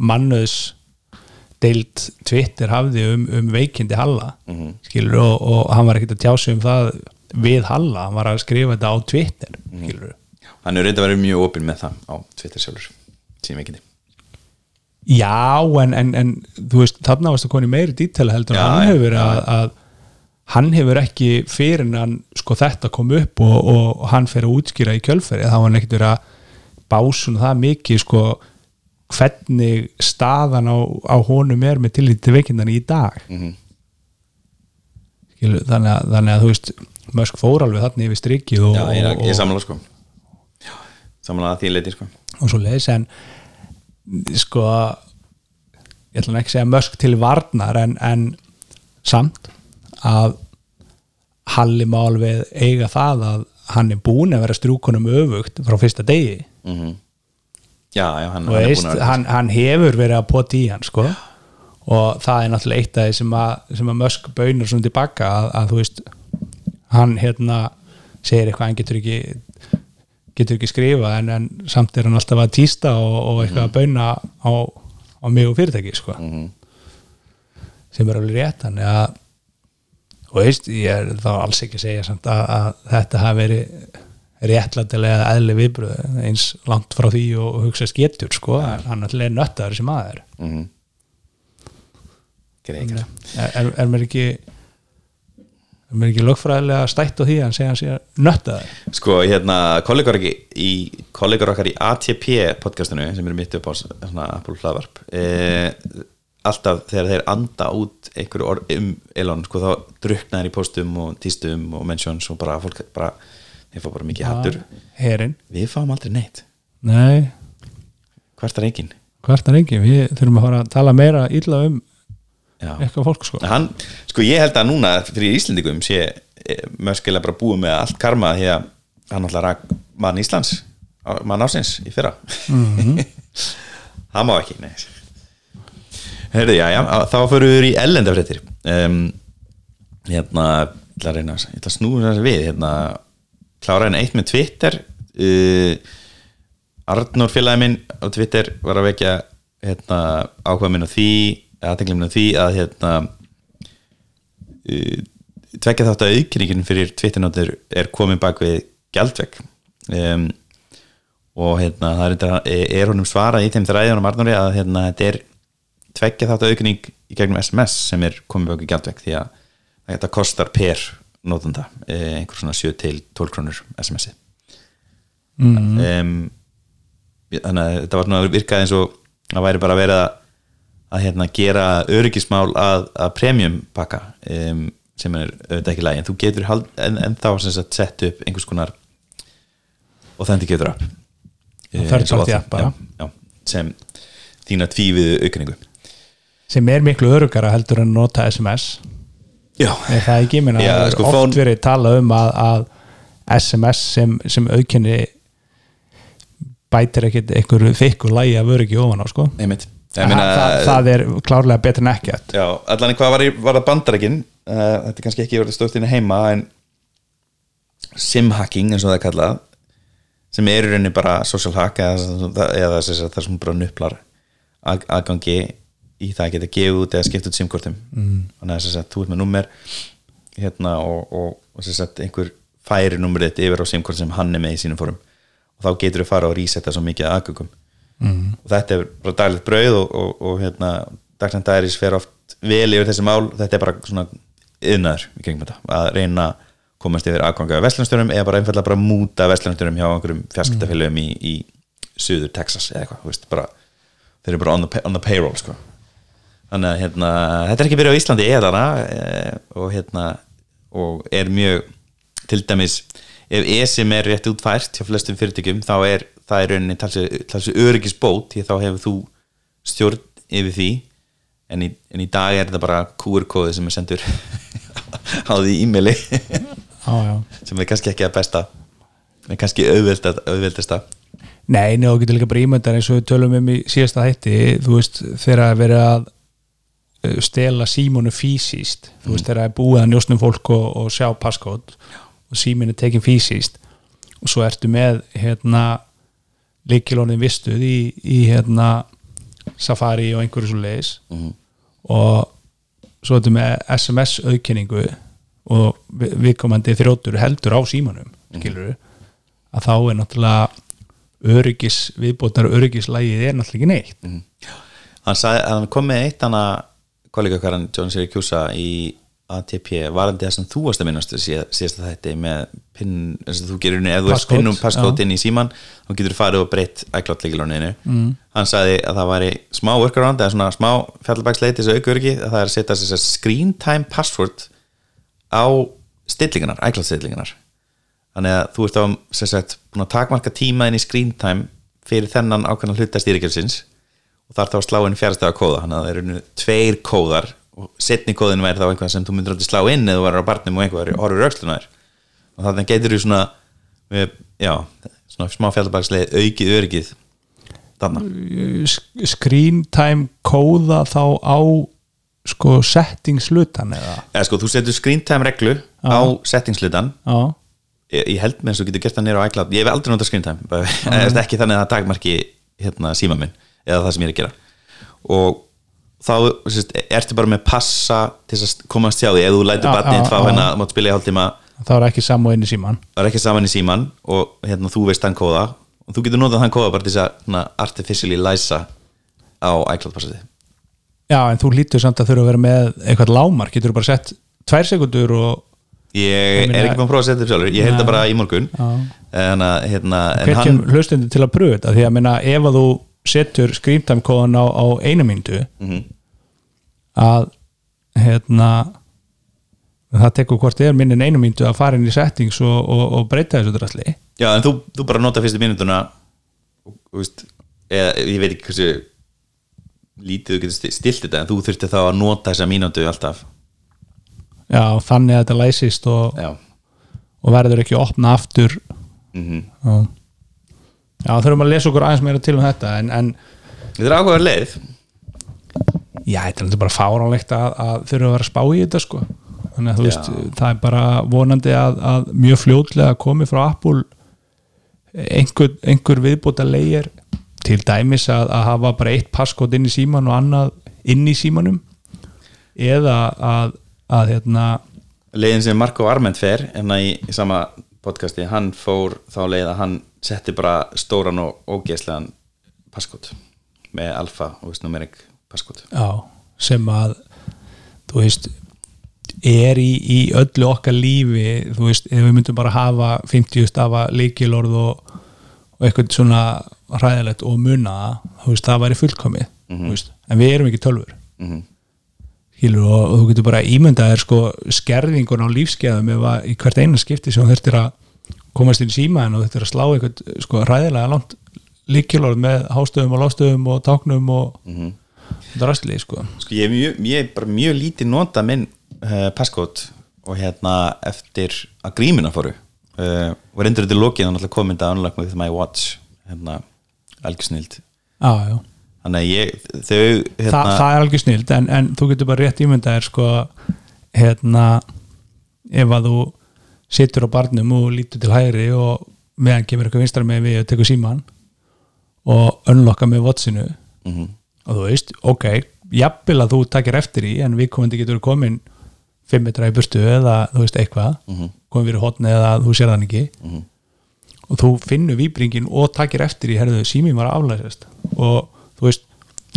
mannöðs deild Twitter hafði um, um veikindi Halla Mhm. skilur og, og hann var ekkert að tjá sig um það við Halla, hann var að skrifa þetta á Twitter Mhm. skilur hann er reynda að vera mjög opinn með það á Twitter sjálfur síðan veikindi Já, en, en, en þú veist, þarna varst að koni meiri dítela heldur en hann hefur já. að, að hann hefur ekki fyrir hann sko þetta kom upp og, og hann fer að útskýra í kjölferi þá var hann ekkert verið að básun það mikið sko hvernig staðan á, á honum er með tillit til veikindan í dag. Mhm. Skilu, þannig, að, þannig að þú veist Mösk fór alveg þarna yfir strikið og, Já, ég, ég samla sko. Samla að því leiti sko. Og svo leiðis en sko ég ætla ekki að segja mösk til varnar en, en samt að Halli má alveg eiga það að hann er búin að vera strúkunum öfugt frá fyrsta degi. Mm já, já, hann, og hann veist, að hann, hann hefur verið að poti í hann sko. Og það er náttúrulega eitt af því sem að, sem að mösk baunar svona tilbaka að, að þú veist hann hérna segir eitthvað hann getur ekki getur ekki skrifa en, en samt er hann alltaf að týsta og, og eitthvað að bauna á, á mig og fyrirtæki sko. Mhm. sem er alveg rétt þannig að og veist, ég er þá alls ekki að segja samt að, að þetta hafi verið réttlætilega eðli viðbröð eins langt frá því og hugsaðst getur sko, en hann alltaf er nöttaður sem aður mm Greið, er, er, er mér ekki er mér ekki lögfræðilega stætt á því að hann segja hann sé nöttaður Sko, hérna, kollegar í kollegar okkar í ATP podcastinu sem eru mitt upp á svona Apple hlaðvarp eh, alltaf þegar þeir anda út einhverju orð um Elon, sko, þá druknaðir í postum og tístum og mentions og bara fólk bara, þeir fá bara mikið hattur. herinn, Við fáum aldrei neitt, nei. Hvert er engin hvert er ekki, við þurfum að fara að tala meira illa um Já, eitthvað fólk sko. Hann, sko ég held að núna fyrir Íslendingum sé mörskilega bara búið með allt karma því að hann alltaf rak mann Íslands mann ásins í fyrra. *laughs* Það má ekki nei. Heyrðu, já, já, þá fyrir við í ellendafréttir um, hérna ég ætla að reyna, ég ætla að snúa þess við hérna, klára en eitt með Twitter. Uh, Arnór félagi minn á Twitter var að vekja hérna, ákvað minn á því aðtekla minn á því að hérna uh, tvekja þátt að aukningin fyrir Twitternóttur er komin bak við gjaldvegg. Um, og hérna er, er honum svarað í þeim þræðunum Arnóri að hérna þetta er tvekja þátt að aukning í gegnum SMS sem er komin bak við gjaldvegg því að þetta kostar per notanda eh, einhver svona 7 til 12 krónur SMS-i mm. um, þannig að þetta var svona að virkaði eins og það væri bara að, að hérna, gera öryggismál að, að premium pakka um, sem er auðvitað ekki lægi en þú getur hald, en, en þá sem sagt sett upp einhvers konar og þannig getur Authy, app, bara. já, já, sem þína tvífiðu aukningu sem er miklu örugara heldur en að nota SMS já, er það ekki, menn að Já, það er sko, oft phone- verið talað um að, að SMS sem, sem aukenni bætir ekkit einhverju þykku lægi af öryggi ofan á sko. Einmitt. Það, Ég meina, það, það er klárlega betur en ekkert. Já, allan hvað var, í, var það bandarækin uh, þetta er kannski ekki verið stórt inn heima en simhacking eins og það er kallað sem er í rauninni bara social hack eða, eða þess að það sem bara nuplar að, aðgangi í það að geta gefið út eða skipt út simkortum mm. þannig að að þú ert með nummer hérna og, og, og að einhver færi nummerið þitt yfir á simkort sem hann er með í sínum fórum og þá getur þú fara og resetta svo mikið aðgöngum mm. og þetta er bara daglegt brauð og, og, og hérna Dagnan Dæris fer oft vel yfir þessi mál þetta er bara svona þetta, að reyna að komast yfir aðganga af vestlunstjórum eða bara einfallega bara múta vestlunstjórum hjá einhverjum fjarskiptafélögum í, í suður Texas eða eitthvað, þeir eru bara on the, on the payroll sko. Þannig að hérna, þetta er ekki verið á Íslandi eða e, og hérna og er mjög til dæmis ef ESIM er rétt útfært hjá flestum fyrirtækjum þá er það er rauninni talsi öryggisbót því þá hefur þú stjórn yfir því. En í, en í dag er þetta bara QR-kóði sem er sendur *laughs* á því e-maili. *laughs* Sem er kannski ekki að besta en kannski auðveldast, auðveldasta. Nei, njá, getur líka bara ímyndar eins og við tölum um í síðasta hætti þú veist, þegar að vera að stela símónu físíst þú veist, þegar að er búið að njóstnum fólk og, og sjá passkód og síminn er tekin físíst og svo ertu með hérna líkilónin vistuð í, í hérna Safari og einhverju svo leiðis. Mhm. og svo ertu með SMS auðkenningu og vi- viðkomandi þrjóttur heldur á símanum skilur að þá er náttúrulega öryggis, viðbótar öryggislægið er náttúrulega ekki neitt. Hann, sagði, hann kom með eitt hana kollega okkar John Syracuse í ATP varandi það sem þú varst að minnast síð, síðast að þetta með pinn, þess að þú gerir ef þú Passcode, pinnum passkót já. inn í síman þá getur þú farið og breytt iCloud leikilóninu mm. hann sagði að það væri smá workaround eða svona smá fjallabæksleiti þessu aukaöryggi að það er að setja þess að screen time password á stillingarnar, iCloud stillingarnar þannig að þú ert á sem sagt, búin að takmarka tíma inn í screen time fyrir þennan ákveðna hluta stýrikjölsins og þarf þá slá inn fjárstæða kóða þannig að það eru tveir kóðar. Og setni kóðin væri þá eitthvað sem þú myndir aldrei slá inn eða þú varir á barnum og einhver horfur aukslunar og þannig getur þú svona með, já, svona smá fjallabæksleið aukið öryggið þannig Sk- screen time kóða þá á sko settingslutan eða? Eða sko, þú setur screen time reglu á settingslutan já, ég, ég held með þess að þú getur gert það nýra á iCloud. Ég hef aldrei notað screen time. Ekki þannig að það takmarki hérna, síma minn eða það sem ég er að gera. Og þá sérst, ertu bara með passa til að komast hjá því? Ef þú lætur barnið fá hérna mátt spila í hálftíma. Þá er ekki inn í síman það er ekki saman í síman og hérna, þú veist þann kóða. Og þú getur notað þann kóða bara til að svona, artificially læsa á iCloud passið já, en þú lítur samt að þurfa að vera með eitthvað lámar, getur bara sett tvær sekundur og ég er ekki búin að prófa að setja upp sjálfur. Ég held það bara í morgun. En, að, hérna, hann hann... hlustendur til að pröfa þetta því að minna, ef að þú setur screen time kóðan á, á einu myndu Mhm. að hérna það tekur hvort er minni en einu myndu að fara inn í settings og, og, og breyta þessu drasli. Já, en þú, þú bara nota fyrstu mínútuna og, og veist, eða, ég veit ekki hversu lítið þú getur sti- stillt þetta en þú þurfti þá að nota þessa mínútu alltaf. Já, þannig að þetta læsist og, og verður ekki opna aftur. Mm já. Já, þurfum að lesa okkur aðeins meira til um þetta en, en þetta er ákveður leið. Já, þetta er bara fáránlegt að, að þurfa að vera spá í þetta sko. Þannig að þú veist, það er bara vonandi að, að mjög fljótlega komi frá Apple einhver, einhver viðbúta leigir til dæmis að, að hafa bara eitt passkót inn í síman og annað inn í símanum eða að, að hérna leiðin sem Marco Arment fer en í, í sama podcasti hann fór þá leið að hann setti bara stóran og ógeðslegan passkot með alfa og veist numeric passkot já, sem að þú veist er í, í öllu okkar lífi þú veist, ef við myndum bara hafa 50 stafa leikilorð og, og eitthvað svona hræðilegt og muna það, þú veist, það væri fullkomið þú veist, en við erum ekki tölfur. Mhm. skilur og, og þú getur bara ímyndað er sko skerðingun á lífskeiðum ef að í hvert eina skipti sem þurftir að komast inn í símaðin og þurftir að slá eitthvað sko hræðilega langt líkilorð með hástöðum og lástöðum og táknum og mm drastlið sko. Sko ég er mjög, ég er bara mjög lítið nota minn uh, passkót og hérna eftir að grímina fóru uh, og reyndur þetta í lokin og náttúrulega komið þetta unlock with my watch hérna, algjörsnild. Já, já. þannig að ég, þau Þa, hérna, það er algjör snild en, en þú getur bara rétt ímyndað er sko hérna ef að þú situr á barnum og lítur til hægri og meðan kemur eitthvað vinstra með við og tekur síman og önlokka með votsinu Mhm. og þú veist, ok, jafnvel að þú takir eftir í en við komandi getur komin 5 metra í burtu eða þú veist eitthvað Mhm. komin fyrir hotni eða þú sér þann ekki Mhm. og þú finnur výbringin og takir eftir í, herðu, síminn var aflæsast og þú veist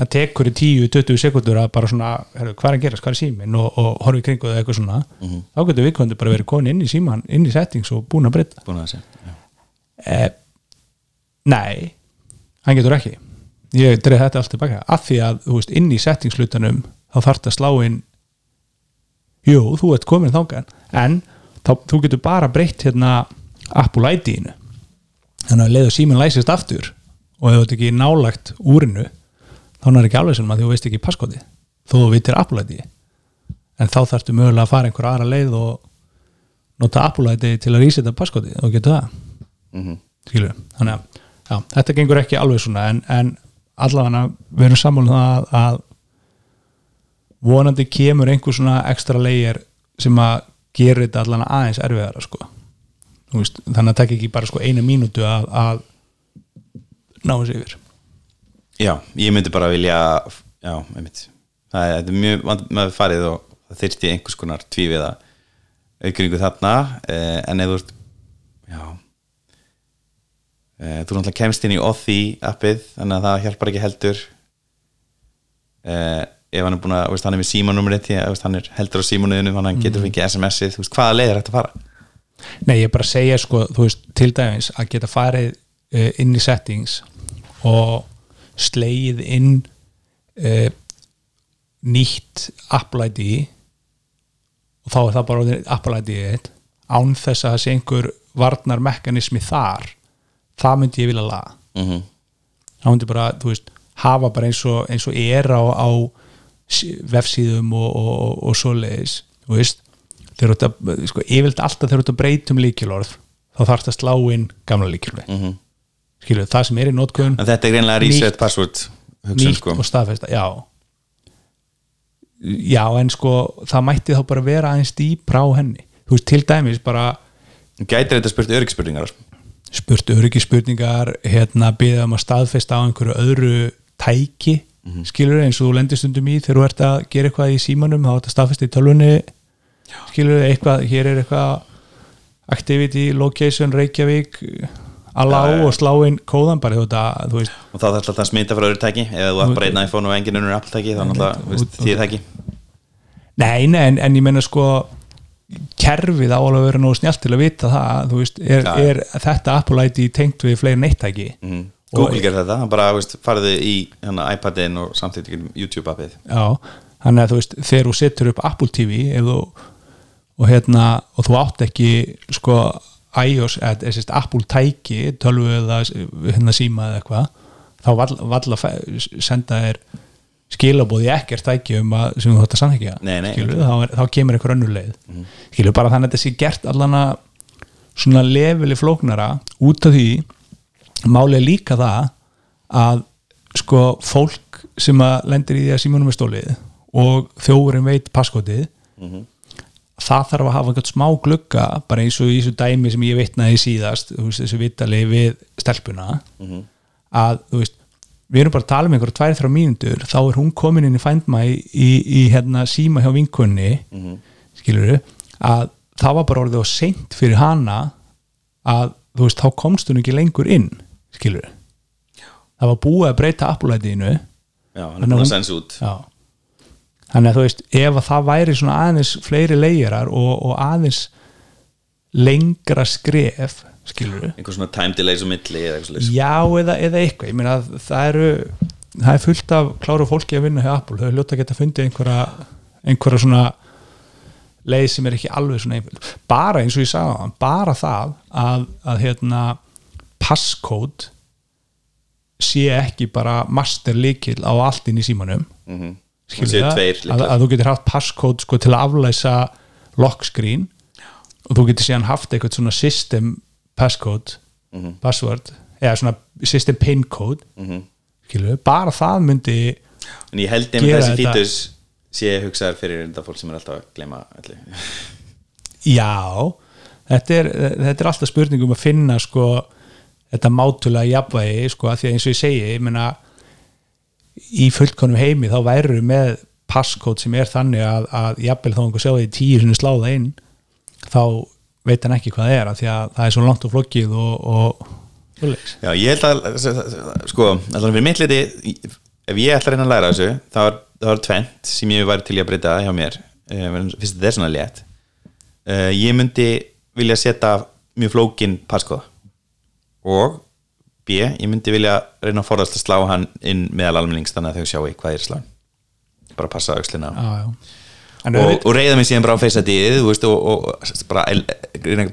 það tekur í 10-20 sekundur að bara svona herðu, hvað er að gerast, hvað er síminn? Og, og horfi kringu eða eitthvað svona. Þá getur viðkvæmdi bara verið komin inn í síman inn í settings og búin að breyta. Búin að já. eh, nei hann getur ekki. Ég dreif þetta allt tilbaka. Af því að þú veist, inn í settingslutanum þá þarf þetta að slá inn jú, þú ert komin þangað. En þá, þú getur bara breytt hérna Apple ID-inu þannig að leiðu síminn læsist aftur og þú ert ekki nálagt úrinu þá er ekki alveg sem að þú veist ekki passkoti þó þú vitir Apple ID en þá þarftu mögulega að fara einhver aðra leið og nota Apple ID til að rísita passkoti og getur það. Mhm. skilur þannig að já, þetta gengur ekki alveg svona en, en allavega við erum sammála um það að, að vonandi kemur einhver svona ekstra leigir sem að gera þetta allavega aðeins erfiðara sko. Veist, þannig að taka ekki bara sko einu mínútu að, að ná þessi yfir já, ég myndi bara vilja já, einmitt. Það er, mjög með farið og það þyrfti einhvers konar tvíviða aukringu þarna eh, en ert já eh, þú náttúrulega kemst inn í Authy appið þannig að það hjálpar ekki heldur. Eh, ef hann er búin að veist, hann er með veist, hann er heldur á símanuðinu hann getur fengið SMS-ið þú veist, hvaða leið er þetta að fara? Nei, ég er bara að segja sko, þú veist, til dæmis að geta farið uh, inn í settings og slegið inn uh, nýtt Apple ID og þá er það bara orðið Apple ID -ið, án þess að það sé einhver varnar mekanismi þar það myndi ég vilja laga mm -hmm. þá myndi bara, þú veist, hafa bara eins og, eins og er á, á sí- vefsíðum og, og, og, og svoleiðis, þú veist þeir eru þetta, sko, yfirleitt alltaf þeir eru þetta breytum líkilorð, þá þarf það að slá inn gamla líkilorð, Mm -hmm. Skilur það sem er í notkun, en þetta er greinlega reset password nýtt sko. og staðfesta já. Já, en sko það mætti þá bara vera aðeins dýpra á henni, þú veist, til dæmis bara gætir þetta spurt öryggsspurningar spurt öryggisspurningar hérna byggða um að staðfesta á einhverju öðru tæki mm skilur eins og þú lendir stundum í þegar þú ert að gera eitthvað í símanum þá er þetta staðfesta í tölvunni skilur eitthvað, hér er eitthvað activity, location, Reykjavík Já, já. og slá inn kóðan bara þú, þetta, þú veist og þá þarf alltaf að smita frá öðru tæki eða þú átt bara einn iPhone og engin unnur Apple tæki þá náttúrulega, veist, því er það ekki nei, nei, en, en ég menna sko kerfið á alveg að vera nógu snjált til að vita það, þú veist, er, Já. er þetta Apple ID tengt við fleiri neittæki mm. Google gerir þetta, hann bara veist, farðu í hana, iPadin og samtidig YouTube appið Já, þannig að þú veist þegar þú setur upp Apple TV þú, og hérna og þú átt ekki sko iOS, eða sérst Apple tæki tölvu eða hérna síma eða eitthvað þá vall, vall að fe- senda þér skilabóði ekkert tæki um að sem þú nei, skilur, þá, er, þá kemur einhver önnur leið. Skilur bara þannig að þetta sé gert allan að svona leveli flóknara út af því máli er líka það að sko fólk sem að lendir í því að símanum er stólið og þjóðurinn veit passkotið það þarf að hafa einhvern smá glugga bara eins og í þessu dæmi sem ég veitnaði síðast veist, þessu vitali við stelpuna að þú veist við erum bara að tala um einhverja tvær þrjá mínútur þá er hún komin inn í Find My í, í hérna síma hjá vinkunni mm skilur að það var bara orðið og seint fyrir hana að þú veist þá komst hún ekki lengur inn skilur það var búið að breyta er Þannig búin hún- að sensa út Já. Þannig að þú veist, ef að það væri svona aðeins fleiri leigjarar og, og aðeins lengra skref skilur einhver svona time delays á milli eða já eða, eða eitthvað. Ég meina að það eru það er fullt af kláru fólki að vinna hjá Apple. Þau hljóta að geta fundið einhverja einhverja svona leið sem er ekki alveg svona einföld. Bara eins og ég sagði á bara það að, að hérna passcode sé ekki bara master líkil á allt inn í símanum. Skilur séu það? tveir að, að þú getur haft passcode sko, til að aflæsa lock screen og þú getur síðan haft eitthvað svona system passcode Mhm. password, eða svona system pin code Mhm. skilur, bara það myndi en ég held Gera þessi fítus sé hugsaður fyrir þetta fólk sem er alltaf að gleyma öllu já þetta er, þetta er alltaf spurning um að finna sko þetta mátulega jafnvægi sko, að því að eins og ég segi ég meina, í fullkonum heimi þá væru með passcode sem er þannig að, að jafnvel þá einhver sjá því tíu sinni sláða inn þá veit hann ekki hvað það er af því að það er svo langt og flokkið og, og. Já, ég held að sko, allan fyrir mitt liti ef ég ætla að reyna að læra þessu þá er, er tvent sem ég væri til að breyta hjá mér uh, fyrst þetta er svona létt uh, ég myndi vilja setja mjög flókin passkóða og B, ég myndi vilja reyna að forðast að slá hann inn meðal almennings þannig að þau sjáu hvað er sláin bara passa aukslina. En og, og reyða mig síðan bara á feysadíð og, og, bara,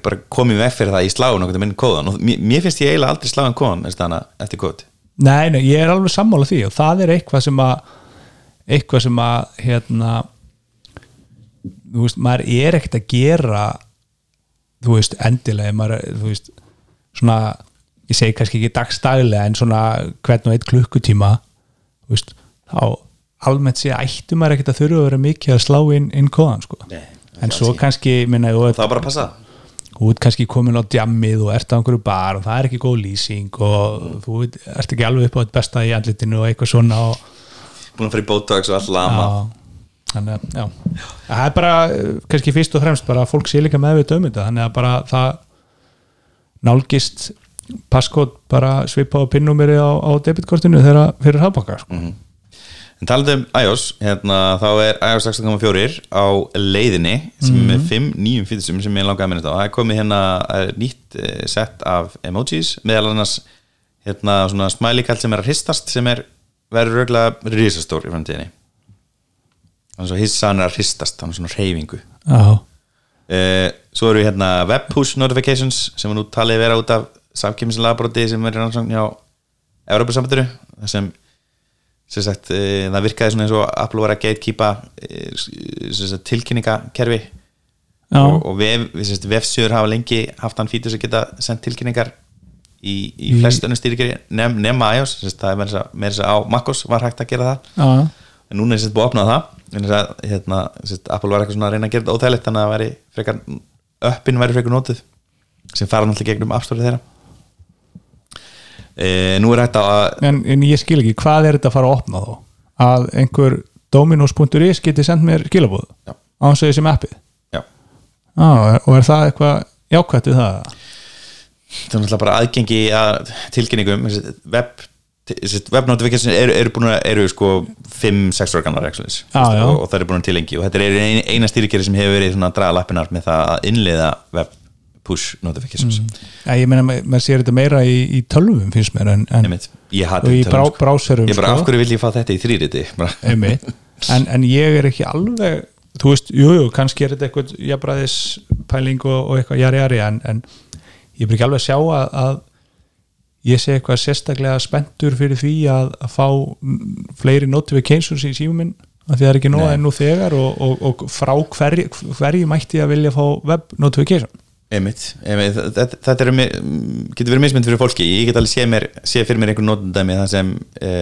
bara komið veg fyrir það í sláun og minn kóðan. Og mér, finnst ég eiginlega aldrei sláin kóðan eftir kóð Nei, nei, ég er alveg sammála því og það er eitthvað sem að eitthvað sem að hérna þú veist, maður er ekkert að gera þú veist, endilega maður, þú veist, svona ég segi kannski ekki dagstaglega en svona hvern og eitt klukkutíma þú veist, þá almennt sé ættu maður ekkert að þurfa að vera mikið að slá inn, inn kóðan sko. Nei, en svo kannski, minna, þú það var bara að passa. þú ert kannski komin á djammið og ert á einhverju bar og það er ekki góð lýsing og þú veit, ert ekki alveg upp á þetta besta í andlitinu og eitthvað svona og, búin að fara í botox og all lama. Já, þannig að já, það er bara kannski fyrst og fremst bara að fólk sé líka meðvita um þetta þannig að bara það nálgist passkód bara svipa á pinnumiri á, á debitkortinu þegar fyrir hafbakka sko. en talandi um iOS, hérna, þá er iOS 16.4 á leiðinni sem er með 5 nýjum fýðsum sem ég langaði að minna þetta og það er komið hérna eh, nýtt eh, sett af emojis meðal annars hérna svona smælíkall sem er að hristast sem er verður röglega risastór í framtíðinni. Þannig að hissan er að hristast þannig svona reyfingu já, uh, svo eru hérna web push notifications sem er nú talið vera út af samkjömmislabroti sem er rannsókn hjá Európa-sambandinu þar sem, sem sagt, uh, það virkaði svona eins og Apple var að gatekeepa sem sagt, tilkynningakerfi. Já, og, og sagt, vefsjöður hafa lengi haft hann fítur sem geta sendt tilkynningar í, í Í- flest önnum stýrikeri nef, nema iOS, sagt, það er meira þess að- á MacOS var hægt að gera það. Já, en núna er sett búið að opna það að hérna, sett, Apple var eitthvað svona að reyna að gera þetta óþægilegt þannig að það væri frekar uppin væri frekar notuð sem fara náttúrulega gegnum appstórið þeirra e, nú er hægt að en, en ég skil ekki, hvað er þetta að fara að opna þó að einhver dominos.is geti sendt mér skilabóð á hans að sem appið? Já, Já, og er það eitthvað jákvætt við það? það er náttúrulega bara aðgengi að tilkynningum. Web web notifications eru, eru búin að eru sko 5-6 organar Já, já. og, það er búin til lengi. Og þetta er eina, stýrikeri sem hefur verið að draga lappinar með það að innleiða web push notifications mm. Já, ég meina, ma- maður sér þetta meira í, í tölvum finnst mér en, en ég og í brá, bráserum ég bara af sko, hverju vil ég fá þetta í þrýriti einmitt. *laughs* en, en ég er ekki alveg þú veist, jú, jú, kannski er þetta eitthvað jafnbræðispæling og, og eitthvað jari, jari, en, en ég er ekki alveg að sjá að, að ég sé eitthvað sérstaklega spenntur fyrir því að, að fá fleiri notifications í símum minn að því það er ekki Nei. enn nú þegar og, og, og frá hverju, hverju mætti ég að vilja fá web notification Einmitt, einmitt, þetta, þetta er, getur verið mismynd fyrir fólki. Ég get alveg séð, mér, séð fyrir mér einhvern notendæmi þar sem e,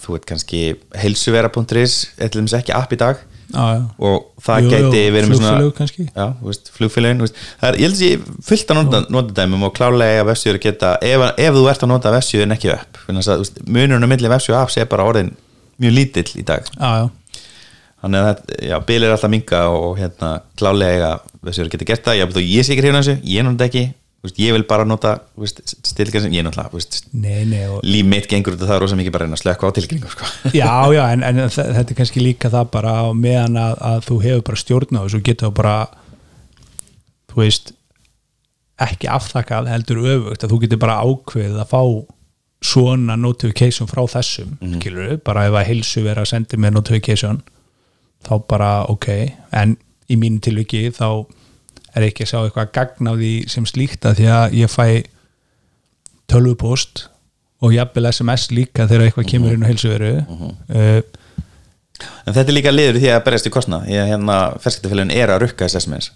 þú veit kannski heilsuvera.is eitthvað sem ekki app í dag. Já, já. og það Jú, jú, geti verið með svona flugfélög kannski. já, þú veist, flugfélagin þú veist, það er, ég held að sé fullt af nota- notendæmum og klálega að vefsjöður geta ef, ef þú ert að nota vefsjöður en ekki upp munurinn á milli vefsjöður og apps er bara orðin mjög lítill í dag. Já, já, þannig að þetta, bil er alltaf minga og hérna klálega vefsjöður geta gert það, þó ég sé ekki hrifna þessu, ég nota ekki veist, ég vil bara nota sem ég náttúrulega og, líf mitt gengur út af það rosa mikið bara að reyna að slökka á tilkynningu sko. *laughs* já, já, en, en þe- þetta er kannski líka það bara meðan að, að þú hefur bara stjórn á þessu getur þú bara þú veist ekki afþakkað heldur öfugt að þú getur bara ákveðið að fá svona notification frá þessum mm skilur bara ef að heilsu vera að sendi mér notification þá bara ok en í mínu tilviki þá er ekki að sjá eitthvað gagn á því sem slíkt að því að ég fæ tölvupost og jafnvel SMS líka þegar eitthvað kemur inn á heilsuveru. Uh, en þetta er líka liður því að berjast í kostnað. Því að hérna ferskiptafélagin er að rukka þess SMS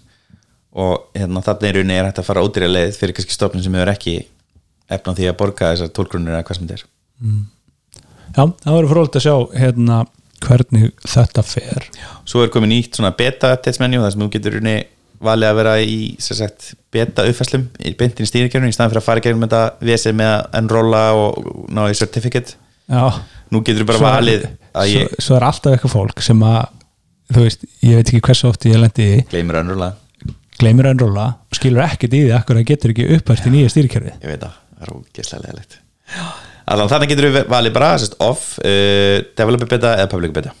og hérna þarna í rauninni er hægt að fara í leið fyrir kannski stofnum sem hefur ekki efna því að borga þessar tólgrunir eða hvað sem þetta er. Já, það verður frólægt að sjá hérna hvernig þetta fer. Svo er komin nýtt svona beta updates menu þar sem þú getur rauninni valið að vera í sem sagt, beta uppfæslum í beintin í stýrikerfinu í staðan fyrir að fara í gegnum þetta vesið með að enrolla og ná í certificate. Já, nú getur þú bara svo, valið að svo, ég svo er alltaf eitthvað fólk sem að þú veist, ég veit ekki hversu oft ég lendi í gleymur að enrolla. Gleymir að enrolla og skilur ekkert í því akkur það getur ekki uppvært í nýja stýrikerfi ég veit það, það er ógeðslega leðilegt allan þannig getur við valið bara sérst, off, uh, developer beta eða public beta.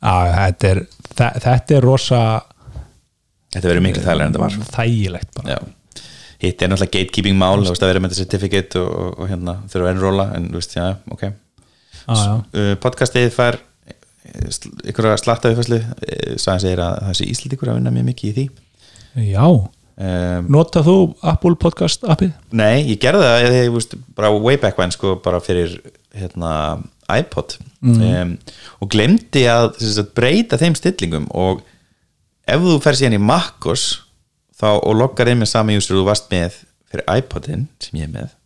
Já, þetta er, þa- þetta er rosa þetta verður miklu þægilega en þetta var. Þægilegt bara. Hitt er náttúrulega gatekeeping mál þú veist að vera með þetta certificate og, og, og hérna þurfa að enrolla en þú veist, já, ok. Já, já. uh, podcastið fær ykkur að slatta uppfæslu sagði segir að þessi Íslandíkur að vinna mjög mikið í því. Já, um, nota þú Apple Podcast appið? Nei, ég gerði það ég, ég, veist, bara way back when sko, bara fyrir hérna, iPod. Um, og glemdi að, sagt, breyta þeim stillingum og ef þú fer síðan í Makkos þá, og loggar inn með sami user þú varst með fyrir iPodin sem ég er með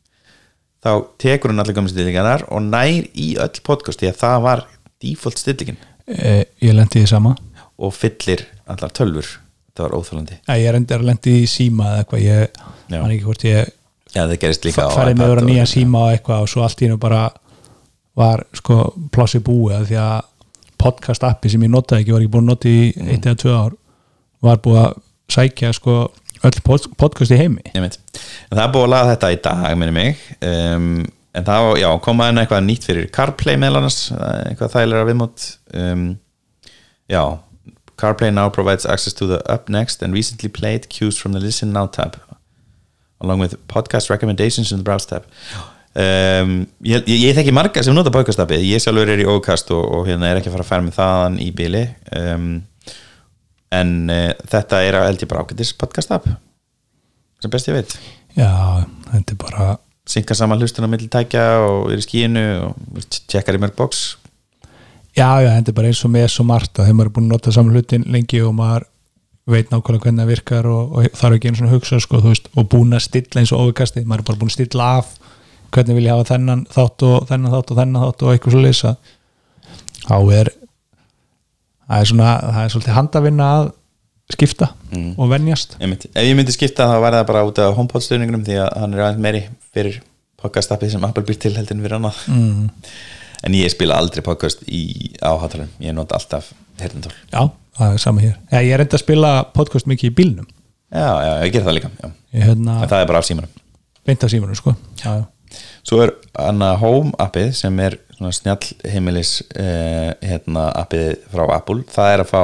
þá tekur hann allir gömur stillingarnar og nær í öll podcast því að það var default stillingin. Eh, ég lendi því sama. Og fyllir allar tölfur það var óþálandi Eh, Ég er endur að lendi í síma eða eitthvað ég man ekki hvort ég á færið með iPad vera nýja síma og eitthvað og svo allt í hennu bara var sko plássi búið af því að podcast appi sem ég notaði ekki var ekki búin að nota í Mm. eitt eða tvö ár var búið að sækja sko öll pod- podcast í heimi. En það búið að laga þetta í dag minni mig. Um, en það já, koma enn eitthvað nýtt fyrir CarPlay það er eitthvað þægilega viðmót. Um, já CarPlay now provides access to the up next and recently played cues from the listen now tab along with podcast recommendations in the browse tab. Um, ég, ég, ég þekki marga sem nota podcast appið, ég sjálfur er í ókast og, og hérna er ekki að fara að færa með þaðan í bíli um, en uh, þetta er að held ég bara ágætis podcast app. Sem best ég veit. Já, þetta er bara synka saman hlustun á milli tækja og er í skíinu og tjekkar í mörg box Já, já, þetta er bara eins og með svo margt að þegar maður er búin að nota saman hlutin lengi og maður veit nákvæmlega hvernig það virkar og, og þarf ekki einu svona hugsa sko, veist, og búin að stilla eins og overkasti maður er bara búin að stilla af hvernig vil ég hafa þennan þátt og þennan þátt og þennan þátt og eitthvað svo leysa þá er það er svona, það er svolítið handavinna að skipta Mm. og venjast. Einmitt. ef ég myndi skipta þá væri það bara út af HomePod stöðningunum því að hann er aðeins meiri fyrir podcast appið sem Apple heldur en ég spila aldrei podcast í áháttarum ég nota alltaf hernintól Já, það er sama hér. Já, Ég er enda að spila podcast mikið í bílnum. Já, já, ég ger það líka ég hérna, en það er bara af símanum. Beint af símanum sko. Já, já. Svo er hana Home appið sem er snjall heimilis uh, hérna appið frá Apple. Það er að fá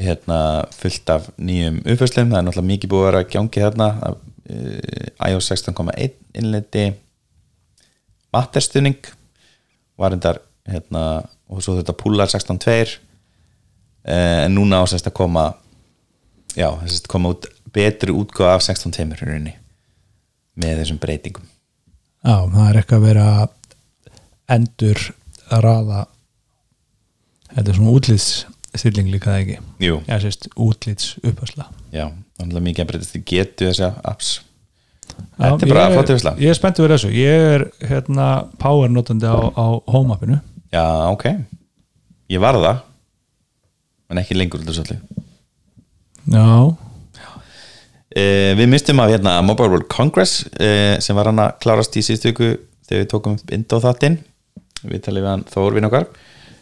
hérna fullt af nýjum uppfæslum það er náttúrulega mikið búið að vera að gjangi þarna uh, iOS 16.1 innleiti matterstuðning var endar hérna, og svo þetta púlar 16.2 uh, en núna ásæst að koma já, þess að koma út betri útgáð af 16.2 í rauninni með þessum breytingum. Já, það er eitthvað að vera endur að raða þetta er svona útlitsstilling líka það ekki? Jú, Já, sérst, útlits uppasla já, þannig að mikið að breytast í getu þessa apps Þetta er bara flott yfirsla Ég er spenntið fyrir þessu. Ég er hérna power notandi á, á home appinu. Já, ok. Ég var það en ekki lengur út af svolítið. Já, uh, Við mistum af hérna Mobile World Congress uh, sem var hann að klárast í síðustu viku þegar við tókum upp Indo þáttinn við talið við hann Þórvin okkar.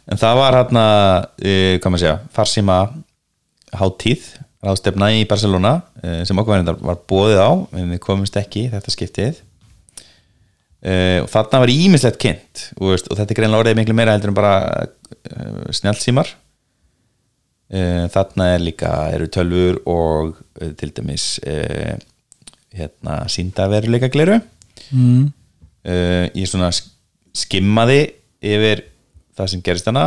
En það var hérna uh, hvað maður segja, farsíma hátíð ráðstefna í Barcelona sem okkur var, bóðið á en við komumst ekki í þetta skiptið. Uh, og þarna var ímislegt kynnt og, veist, og þetta er greinlega orðið miklu meira heldur en bara uh, snjálfsímar uh, þarna er líka eru tölfur og til dæmis hérna síndaveruleika gleru mm. ég svona sk- skimmaði yfir það sem gerist hana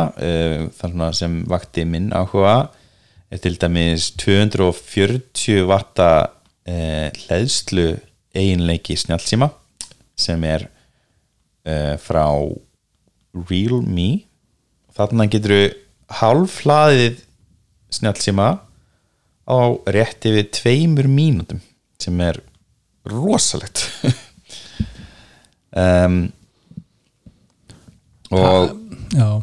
svona sem vakti minn áhuga til dæmis 240 vatta uh, hleðslu eiginleiki snjálfsíma sem er uh, frá Realme. Þarna getur hálf hlaðið snjálfsíma á rétt yfir tveimur mínútum sem er rosalegt. *laughs* Um, og já,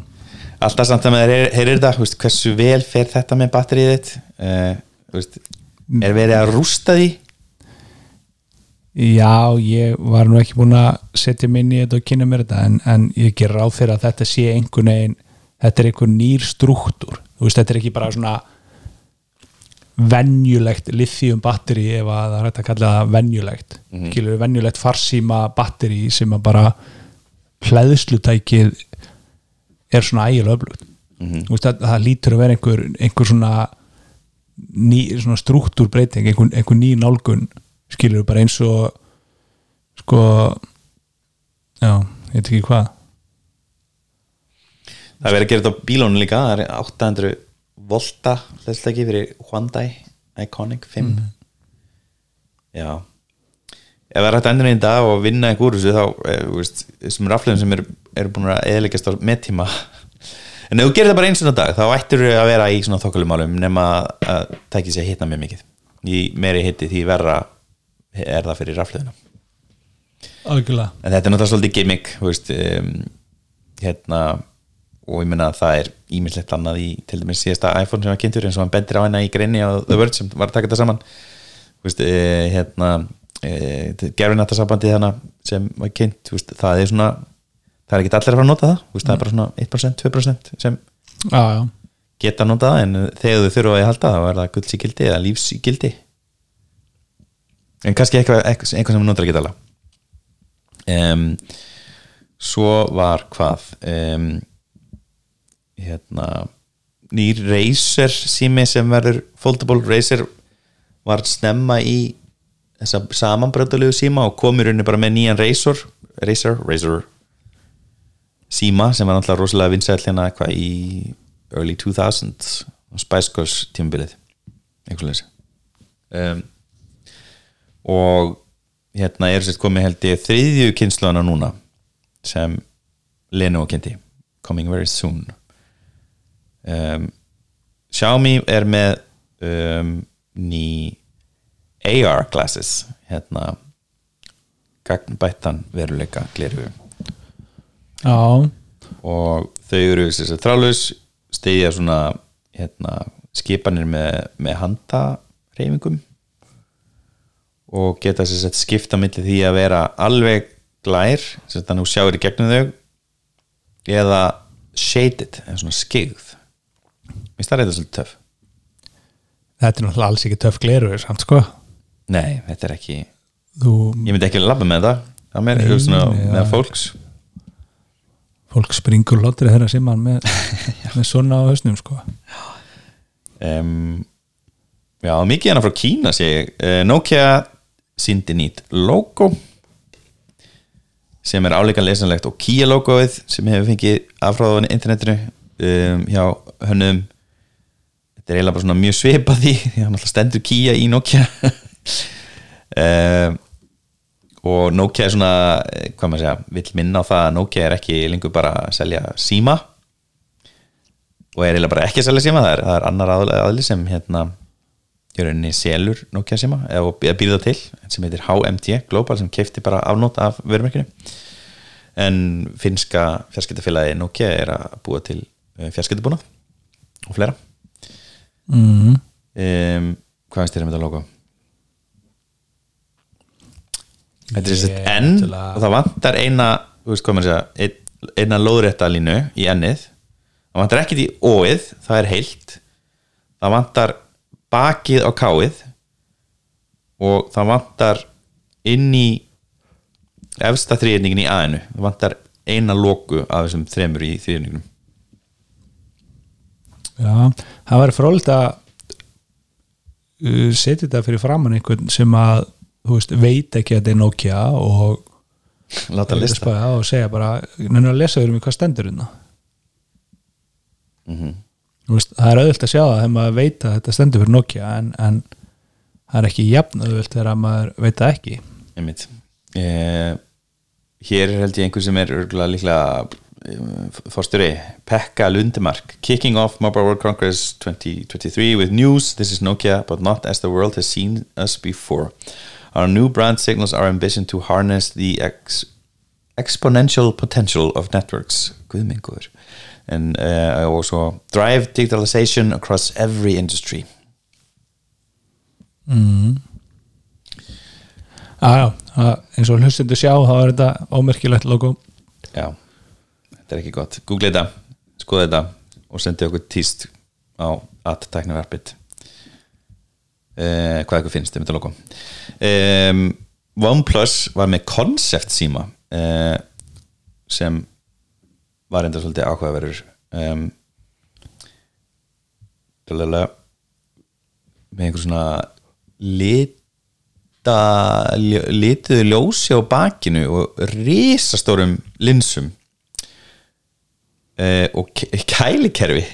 alltaf samt að maður heyrir, þú veist, hversu vel fer þetta með batterið þitt uh, veist, er verið að rústa því? Já, ég var nú ekki búin að setja mig inn í þetta og kynna mér þetta en, en ég ger ráð fyrir að þetta sé einhvern veginn þetta er einhvern nýr struktúr. Þú veist, þetta er ekki bara svona venjulegt lithium batteri ef að það er hægt að kalla það venjulegt. Mm -hmm. venjulegt farsíma batteri sem að bara hlæðslutækið er svona ægilega öflugt. Mm veist, það, það lítur að vera einhver, einhver svona, svona struktúrbreyting einhver, einhver ný nálgun skilur bara eins og sko já, ég veit ekki hvað. Það er verið að gera þetta á bílónu líka það er 800 volta hlæðsleiki fyrir Hyundai Iconic 5 já ef það er hægt endur einn dag og vinna einhver úr þessu þá, eh, þessum raflegum sem eru er búin að eðilegast á meðtíma en ef þú gerir það bara eins og dag þá ættir þú að vera í svona þokkalumálum nema að tæki sér að hitna mjög mikið. Í meiri hitti því verra er það fyrir rafleguna algjörlega. En þetta er náttúrulega svolítið gimmick veist, um, hérna og ég meina að það er ímislegt annað í til dæmis síðasta iPhone sem var kynntur eins og hann bendir á hennar í greinni á The Verge sem var að taka þetta saman þú veist, e, hérna e, gerfinættasambandi þannig sem var kynnt, þú veist, það er svona það er ekki allir að fara að nota það þú veist, það er bara svona 1%, 2% sem já, já, geta að nota það en þegar þau þurfa að halda það þá er það guldsíkildi eða lífsíkildi en kannski eitthvað, eitthvað sem notar ekki tala. Um, svo var hvað um, hérna nýr Razer sími sem verður foldable Razer var snemma í þessa samanbröndulegu síma og kom í rauninni bara með nýjan Razer Razer, Razer síma sem var náttúrulega rosalega vinsæll hérna eitthvað í early 2000 Spice Girls tímabilið einhvern veginn um, og hérna er sérst komið held ég þriðju kynnslóðana núna sem Leno kynnti coming very soon. Um, Xiaomi er með um, ný AR glasses hérna gagnbættan veruleika já. Og þau eru þrálaus stegja svona hérna, skipanir með, með handareyfingum og geta að skipta milli því að vera alveg glær þannig að þú sjáir í gegnum þau eða shaded eða svona skigð mér það er þetta svolítið töff. Þetta er náttúrulega alls ekki töff gleru samt sko nei, þetta er ekki, þú, ég myndi ekki labba með það. Það með, Nei, svona, nei, með fólks. Fólk springur lóttir þeirra simman með, *laughs* með svona á hausnum sko. Um, já, mikið hérna frá Kína sé ég, uh, Nokia síndi nýtt logo sem er áleika lesanlegt og Kia logoið sem hefur fengið afráðan internetinu um, hjá hönnum. Þetta er eiginlega bara svona mjög svipað því því hann alltaf stendur Kia í Nokia *laughs* um, og Nokia er svona eh, hvað maður segja, vill minna á það að Nokia er ekki lengur bara að selja síma og er eiginlega bara ekki að selja síma það er, það er annar aðli, sem hérna í rauninni selur Nokia síma eða eða býr það til sem heitir HMT Global sem keifti bara afnót af vörumerkinu en finska fjarskiptafélagi Nokia er að búa til fjarskiptabúnað og fleira mm. um, hvað finnst þér um þetta logo? Þetta er sett Ég N náttúrulega- og það vantar eina veist segja, ein, eina lóðrétta línu í ennið það vantar ekkit í óið, það er heilt. Það vantar bakið á káið og það vantar inn í efsta þriðningin í aðinu það vantar eina loku af þessum þremur í þriðningunum Já, það væri frólikt að uh, setja þetta fyrir framann einhvern sem að veist, veit ekki að þetta er Nokia og láta vil lista. og segja bara nefnir að lesa mig hvað stendur hérna. Þú veist, það er auðvöld að sjá það þegar maður veit að þetta stendur fyrir Nokia en, en það er ekki jafn auðvöld þegar maður veit það ekki. Einmitt. Eh, hér held ég einhver sem er örgulega líklega eh, fórstjóri Pekka Lundemark kicking off Mobile World Congress 2023 with news. This is Nokia but not as the world has seen us before our new brand signals our ambition to harness the ex exponential potential of networks. Guðmingur and uh, also drive digitalization across every industry. Já, já, eins og hlustundu sjá þá er þetta ómerkilegt logo. Já, þetta er ekki gott. Google þetta, skoða þetta og sendi okkur tíst á aðtæknaverfið eh, hvað ykkur finnst um þetta logo um, OnePlus var með concept síma eh, sem var enda svolítið áhugaverður. Um, með einhver svona lita lituðu ljósi á bakinu og risastórum linsum. Uh, og kælikerfi.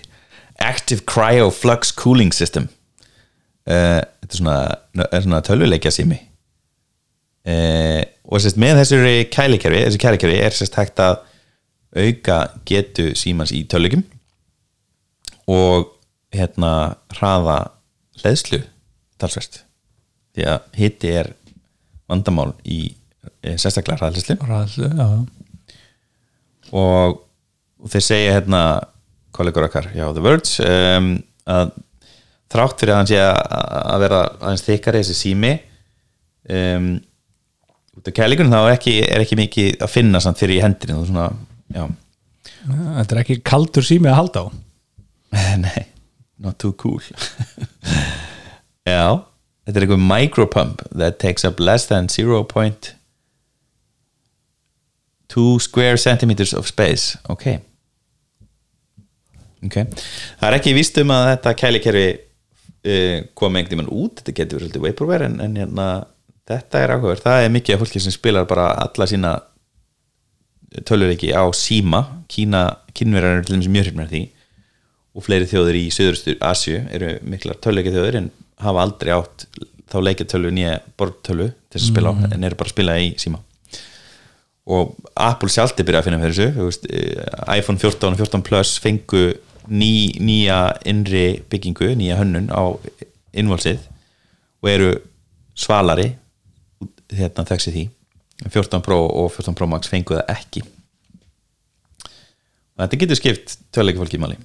Active Cryo Flux Cooling System. Uh, þetta er svona, er svona tölvuleikja sími uh, og sérst með þessu kælikerfi þessu kælikerfi er sérst hægt að auka getu símans í tölvuleikum og hérna hraða hleðslu talsvert. Því að hitti er vandamál í eh, sérstaklega hraðhleðslu. Ræðslu, já, já. og, og þeir segja hérna kollegur okkar, já The Verge um, að þrátt fyrir að hann sé að vera aðeins þykkari þessi sími um, út af kælingunum þá er ekki, er ekki mikið að finna samt fyrir í hendinu svona, Þetta er ekki kaldur sími að halda á. *laughs* Nei not too cool. *laughs* Já, þetta er eitthvað micropump that takes up less than 0.2 square centimeters of space. Ok. Ok, það er ekki víst um að þetta kælikerfi uh, kom einhvern veginn út, þetta getur verið svolítið vaporware en, en hérna, þetta er áhugaverð. Það er mikið af fólki sem spilar bara alla sína tölvuleiki á síma, Kína kínverjar eru til dæmis mjög hrifnar af því. Og fleiri þjóðir í Suðurstur Asju eru miklar tölvuleiki þjóðir en hafa aldrei átt þá leikjartölu nýja borðtölu til að spila á en eru bara að spila í síma og Apple sjálfti byrja að finna fyrir þessu veist, eh, iPhone 14 og 14 Plus fengu ný, nýja innri byggingu, nýja hönnun á innvolsið og eru svalari hérna þekksi því. 14 Pro og 14 Pro Max fengu það ekki. Og þetta getur skipt töluleiki fólki í máli.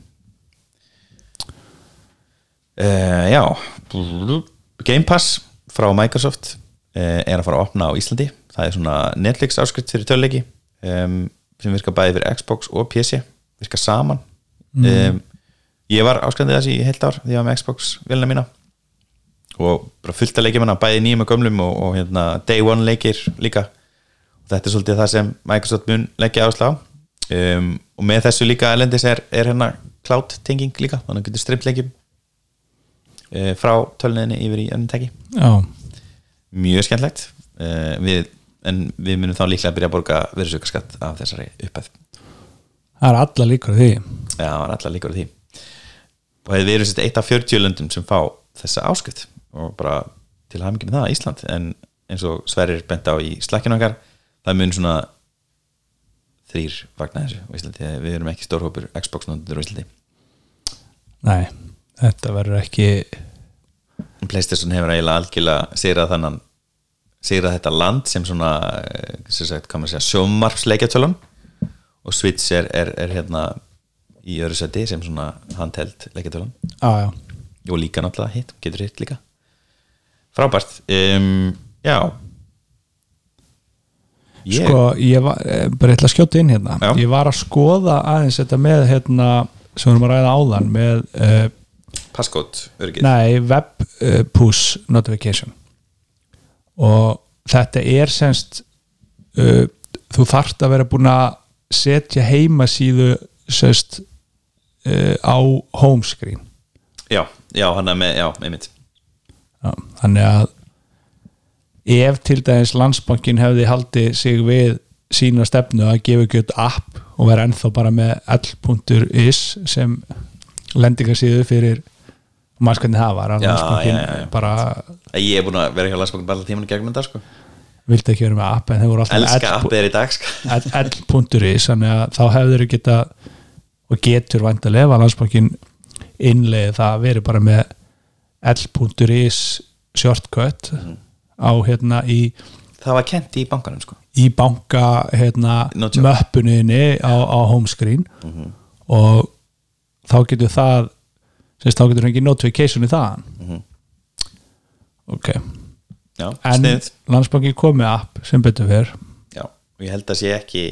Uh, já. Game Pass frá Microsoft uh, er að fara að opna á Íslandi. Það er svona Netflix áskrift fyrir töluleiki um, sem virkar bæði fyrir Xbox og PC virkar saman um, ég var áskrifandi þessi í heilt ár því ég var með Xbox vilna mína. Og bara fullt að leikja manna bæði nýjum og gömlum og, og hérna, day one leikir líka. Og þetta er svolítið það sem Microsoft mun leggja áslá um, og með þessu líka elendis er, er hérna cloud tenging líka, þannig að getur strimt leikjum uh, frá tölniðinni yfir í önnum teki Já, mjög skemmtlegt. Uh, við, en við munum þá líklega að byrja að borga verðsökarskatt af þessari upphæð það er alla líkur því. Já, það var allar líkur því. Og við erum eitt af 40 löndum sem fá þessa áskrift og bara til mikið með það Ísland. En eins og Sverrir bent á í slakkinu okkar það mun svona þrýr vagnar þessu Íslandi. Við erum ekki stórhópur Xbox-nöndur Íslandi. Nei, þetta verður ekki Playstation hefur eiginlega algjörlega sigrað þannan sigrað þetta land sem svona eh, sem sagt, maður segja, sjómarfsleikjatölun og Switch er, er, er hérna í öðru seti sem svona handheld leikjatölun Já, já, og líka náttúrulega hitt, getur hitt líka. Frábært. Um, já. Ég, sko ég var, eh, bara ætla að skjóta inn hérna. Já. ég var að skoða aðeins þetta með hérna, sem við erum að ræða áðan með, uh, passkót, örgið nei, web uh, notification. Og þetta er semst uh, þú þarft að vera búin að setja heimasíðu semst uh, á homescreen já, já, hann er með, já, einmitt. Já, þannig að ef til dæmis landsbankin hefði haldið sig við sína stefnu að gefa út app og vera ennþá bara með l.is sem lendingarsíðu fyrir hvernig það var Já, já, já, bara ég er búin að vera hjá landsbankin bara tíman gegnum þetta sko vildi ekki vera með app en þeir voru alltaf elska með appið er í dag sko l.is þannig að þá hefur geta og getur ef að landsbankin innleiði það að veri bara með l.is shortcut Mhm. á hérna í það var kent í bankanum sko í banka hérna, möppunniðinni á, á homescreen Mhm. og þá getur það þá getur ekki notification í það Mhm. ok já, en landsbanki kom með app sem betur fyrr já, og ég held að sé ekki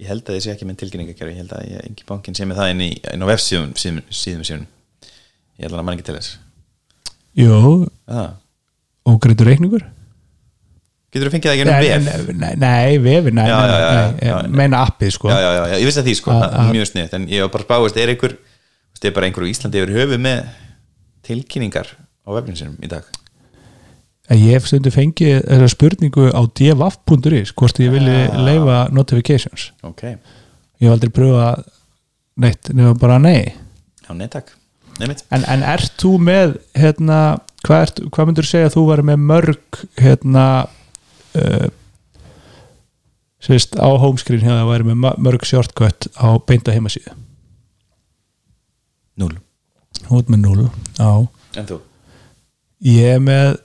ég held að ég sé ekki með tilkynningakerfi. Ég held að ég, engi bankin sé með það inn, í, inn á vefsíðum síðum, síðum síðum ég held að mann ekki til þess. Jú, ah. og greitur reikningur? Getur þú fengið það ekki ennum vef? nei, nei, nei, vefi nei, nei, meina appið sko. Já, já, já, ég vissi að því sko, Að- það er að- mjög snið en ég var bara spáist, er einhver er bara einhver á Íslandi yfir höfu með tilkynningar á vefnum sinum í dag En ég hef stundu fengið þessa spurningu á dfaf.is hvort ég vilji Já. leifa notifications. Ok, ég hef aldrei pröfa neitt, nema bara nei. Já, nei takk. En, en ert þú með hérna, hvað, ert, hvað myndur segja að þú væri með mörg hérna uh, sérst á homescreen hérna að væri með mörg shortcut á beinta heimasíðu? Núl út með 0 á. En þú, ég er með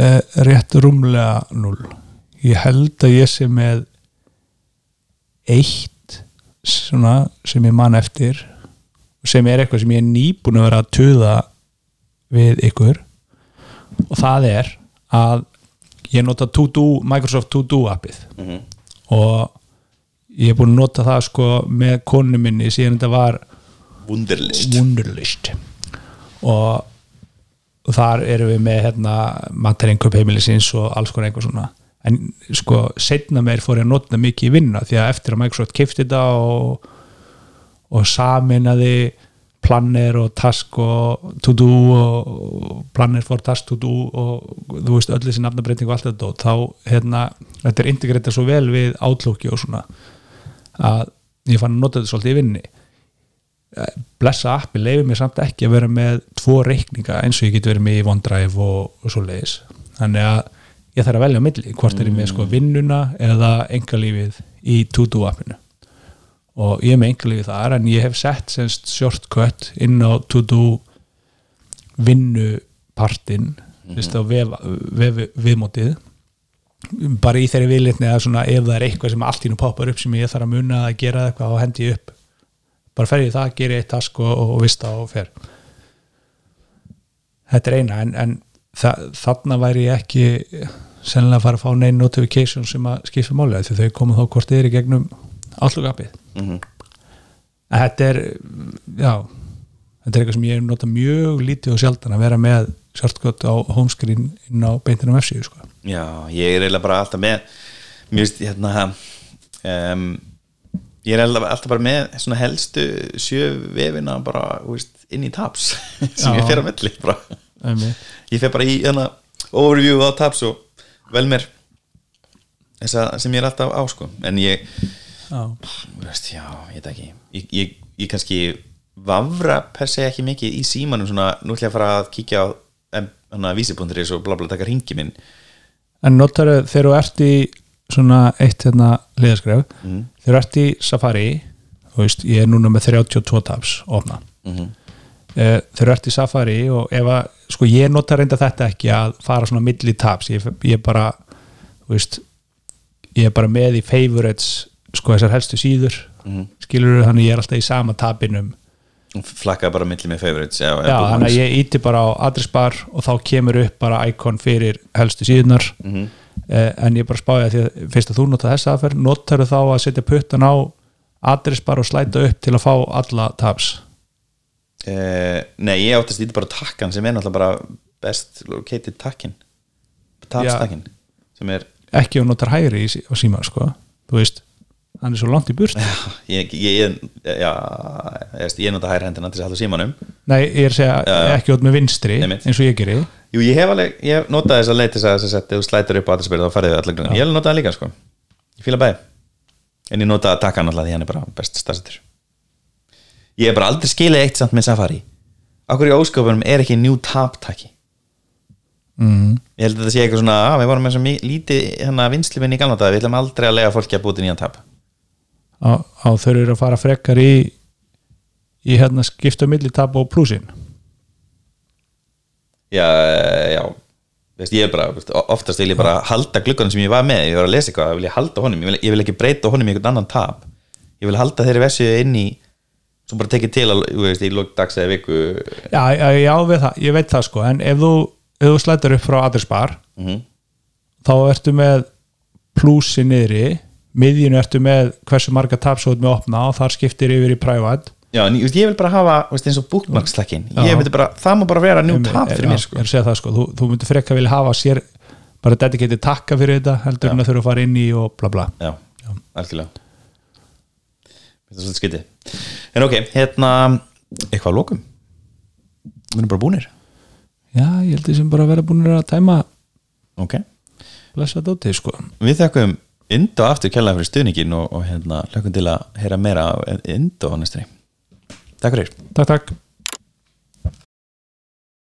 uh, rétt rúmlega 0 ég held að ég sé með eitt svona sem ég man eftir sem er eitthvað sem ég er nýbúin að vera að tuða við ykkur. Og það er að ég nota To-Do, Microsoft To-Do appið. Mm og ég er búin að nota það sko með konu minni síðan þetta var wunderlist. Wunderlist. Og og þar erum við með hérna materinköp heimilisins og alls konar eitthvað svona. En sko setna meir fór ég að nota mikið í vinna því að eftir að Microsoft kifti þetta og, og saminaði planner og task og to do og planner for task to do og þú veist öll þessi nafnabreiting og allt þetta og þá hérna þetta er integrita svo vel við Outlooki og svona að ég fann að nota þetta svolítið í vinni blessa appi leifir mér samt ekki að vera með tvo reikninga eins og ég get verið með í OneDrive og, og svo leiðis þannig að ég þarf að velja á milli hvort er ég með sko vinnuna eða engalífið í to-do appinu. Og ég er með engalífið þar en ég hef sett semst shortcut inn á to-do vinnupartin mm -hmm. vef, vef, viðmótið. Bara í þeirri viðlitni að svona ef það er eitthvað sem allt í nú poppar upp sem ég þarf að muna að gera eitthvað þá hendi upp bara fer ég það, ger ég eitt task og, og, og vista og fer. Þetta er eina en, en þa þarna væri ég ekki sennilega að fara að fá neinn notification sem að skipta máli því þau koma þá hvort þið er í gegnum allugapið mm en þetta er já, þetta er eitthvað sem ég nota mjög lítið og sjaldan að vera með shortcut á homescreen inn á beintinum F-síðu sko. Já, ég er eiginlega bara alltaf með veist, hérna um, Ég er alltaf bara með svona helstu sjö vefina bara, veist, inn í tabs *laughs* sem Já. ég fer bara. Einmitt. Ég fer bara í hérna overview á tabs og vel mér þessa sem ég er alltaf á sko en ég, já, veist, já, ég veit ekki ég, ég, ég kannski vafra per se ekki mikið í símanum svona, nú ætla ég að fara að kíkja á vísi.is og bla bla taka ringi minn en notar þegar þú ert í svona eitt hérna liðaskref. Mm. þegar þú ert í Safari þú veist, ég er núna með 32 tabs ofna Mm Eh, þegar þú ert í Safari og ef að, sko ég nota reynda þetta ekki að fara svona milli tabs. Ég, ég bara, þú veist ég er bara með í favorites sko þessar helstu síður Mhm. skilur þannig ég er alltaf í sama tabinum. Flakka bara milli með favorites já, já, þannig að ég íti bara á adressbar og þá kemur upp bara íkon fyrir helstu síðunar mm eh, en ég bara spáði að því að fyrst að þú nota þessa aðferð notar þá að setja puttan á adressbar og slæta upp til að fá alla tabs? Uh, nei, ég áttast ít bara takkan sem er náttúrulega bara best located takkin er, ekki og notar hægri á síma sko. þú veist, hann er svo langt í burt ég, ég, ég, ég, nota hægri hendina til þess að halda símanum. Nei, ég er að segja já. ekki út með vinstri Einmitt. eins og ég geri. Jú, ég hef alveg, ég hef notað þess að leita þess að ef þú slætur upp á aðeinsbyrð þá farið við allir ég hef notað það líka sko. Ég fíla bæði. En ég notað að taka hann alltaf því hann er bara best stafsettur ég hef bara aldrei skilið eitt samt með Safari. Okkur í ósköpunum er ekki new tab taki? Mm. ég held að þetta sé eitthvað svona, að við vorum með svo mi- lítið hérna vinslifinn í gamla dag, við ætlum aldrei að lega fólki að búti nýjan tab á þau eru að fara frekar í í hérna skipta milli tab og plúsin. Já, já. Veist, ég er bara, oftast vil ég bara halda glugganum sem ég var með, ég var að lesa eitthvað vil ég halda honum, ég vil, ég vil ekki breyta honum í einhvern annan tab ég vil halda þeirri vessu inn í svo bara tekið til að, veist, í lók dags eða viku. Já, já, það, ég veit það sko. En ef þú, ef þú slættar upp frá adresbar mm þá ertu með plúsi niðri miðjunu ertu með hversu marga ert með opna og þar skiptir yfir í private. Já, en ég, vil bara hafa, veist, eins og bookmarkstakkin Já. ég myndi bara, það má bara vera new tab fyrir mér, Já, sko það sko, þú, þú myndir frekar vilja hafa sér bara dedicated takka fyrir þetta heldur en að þurfa að fara inn í og bla bla. Já, algjörlega. Þetta er svolítið skytið en ok, hérna eitthvað að lokum? Við erum bara búnir. Já, ég held því sem bara vera búin að tæma ok, blessa dótið sko. Við þakkum Indo aftur kærlega fyrir stuðningin og, og hérna hlökkum til að heyra meira af Indo á næstri Takk fyrir. Takk takk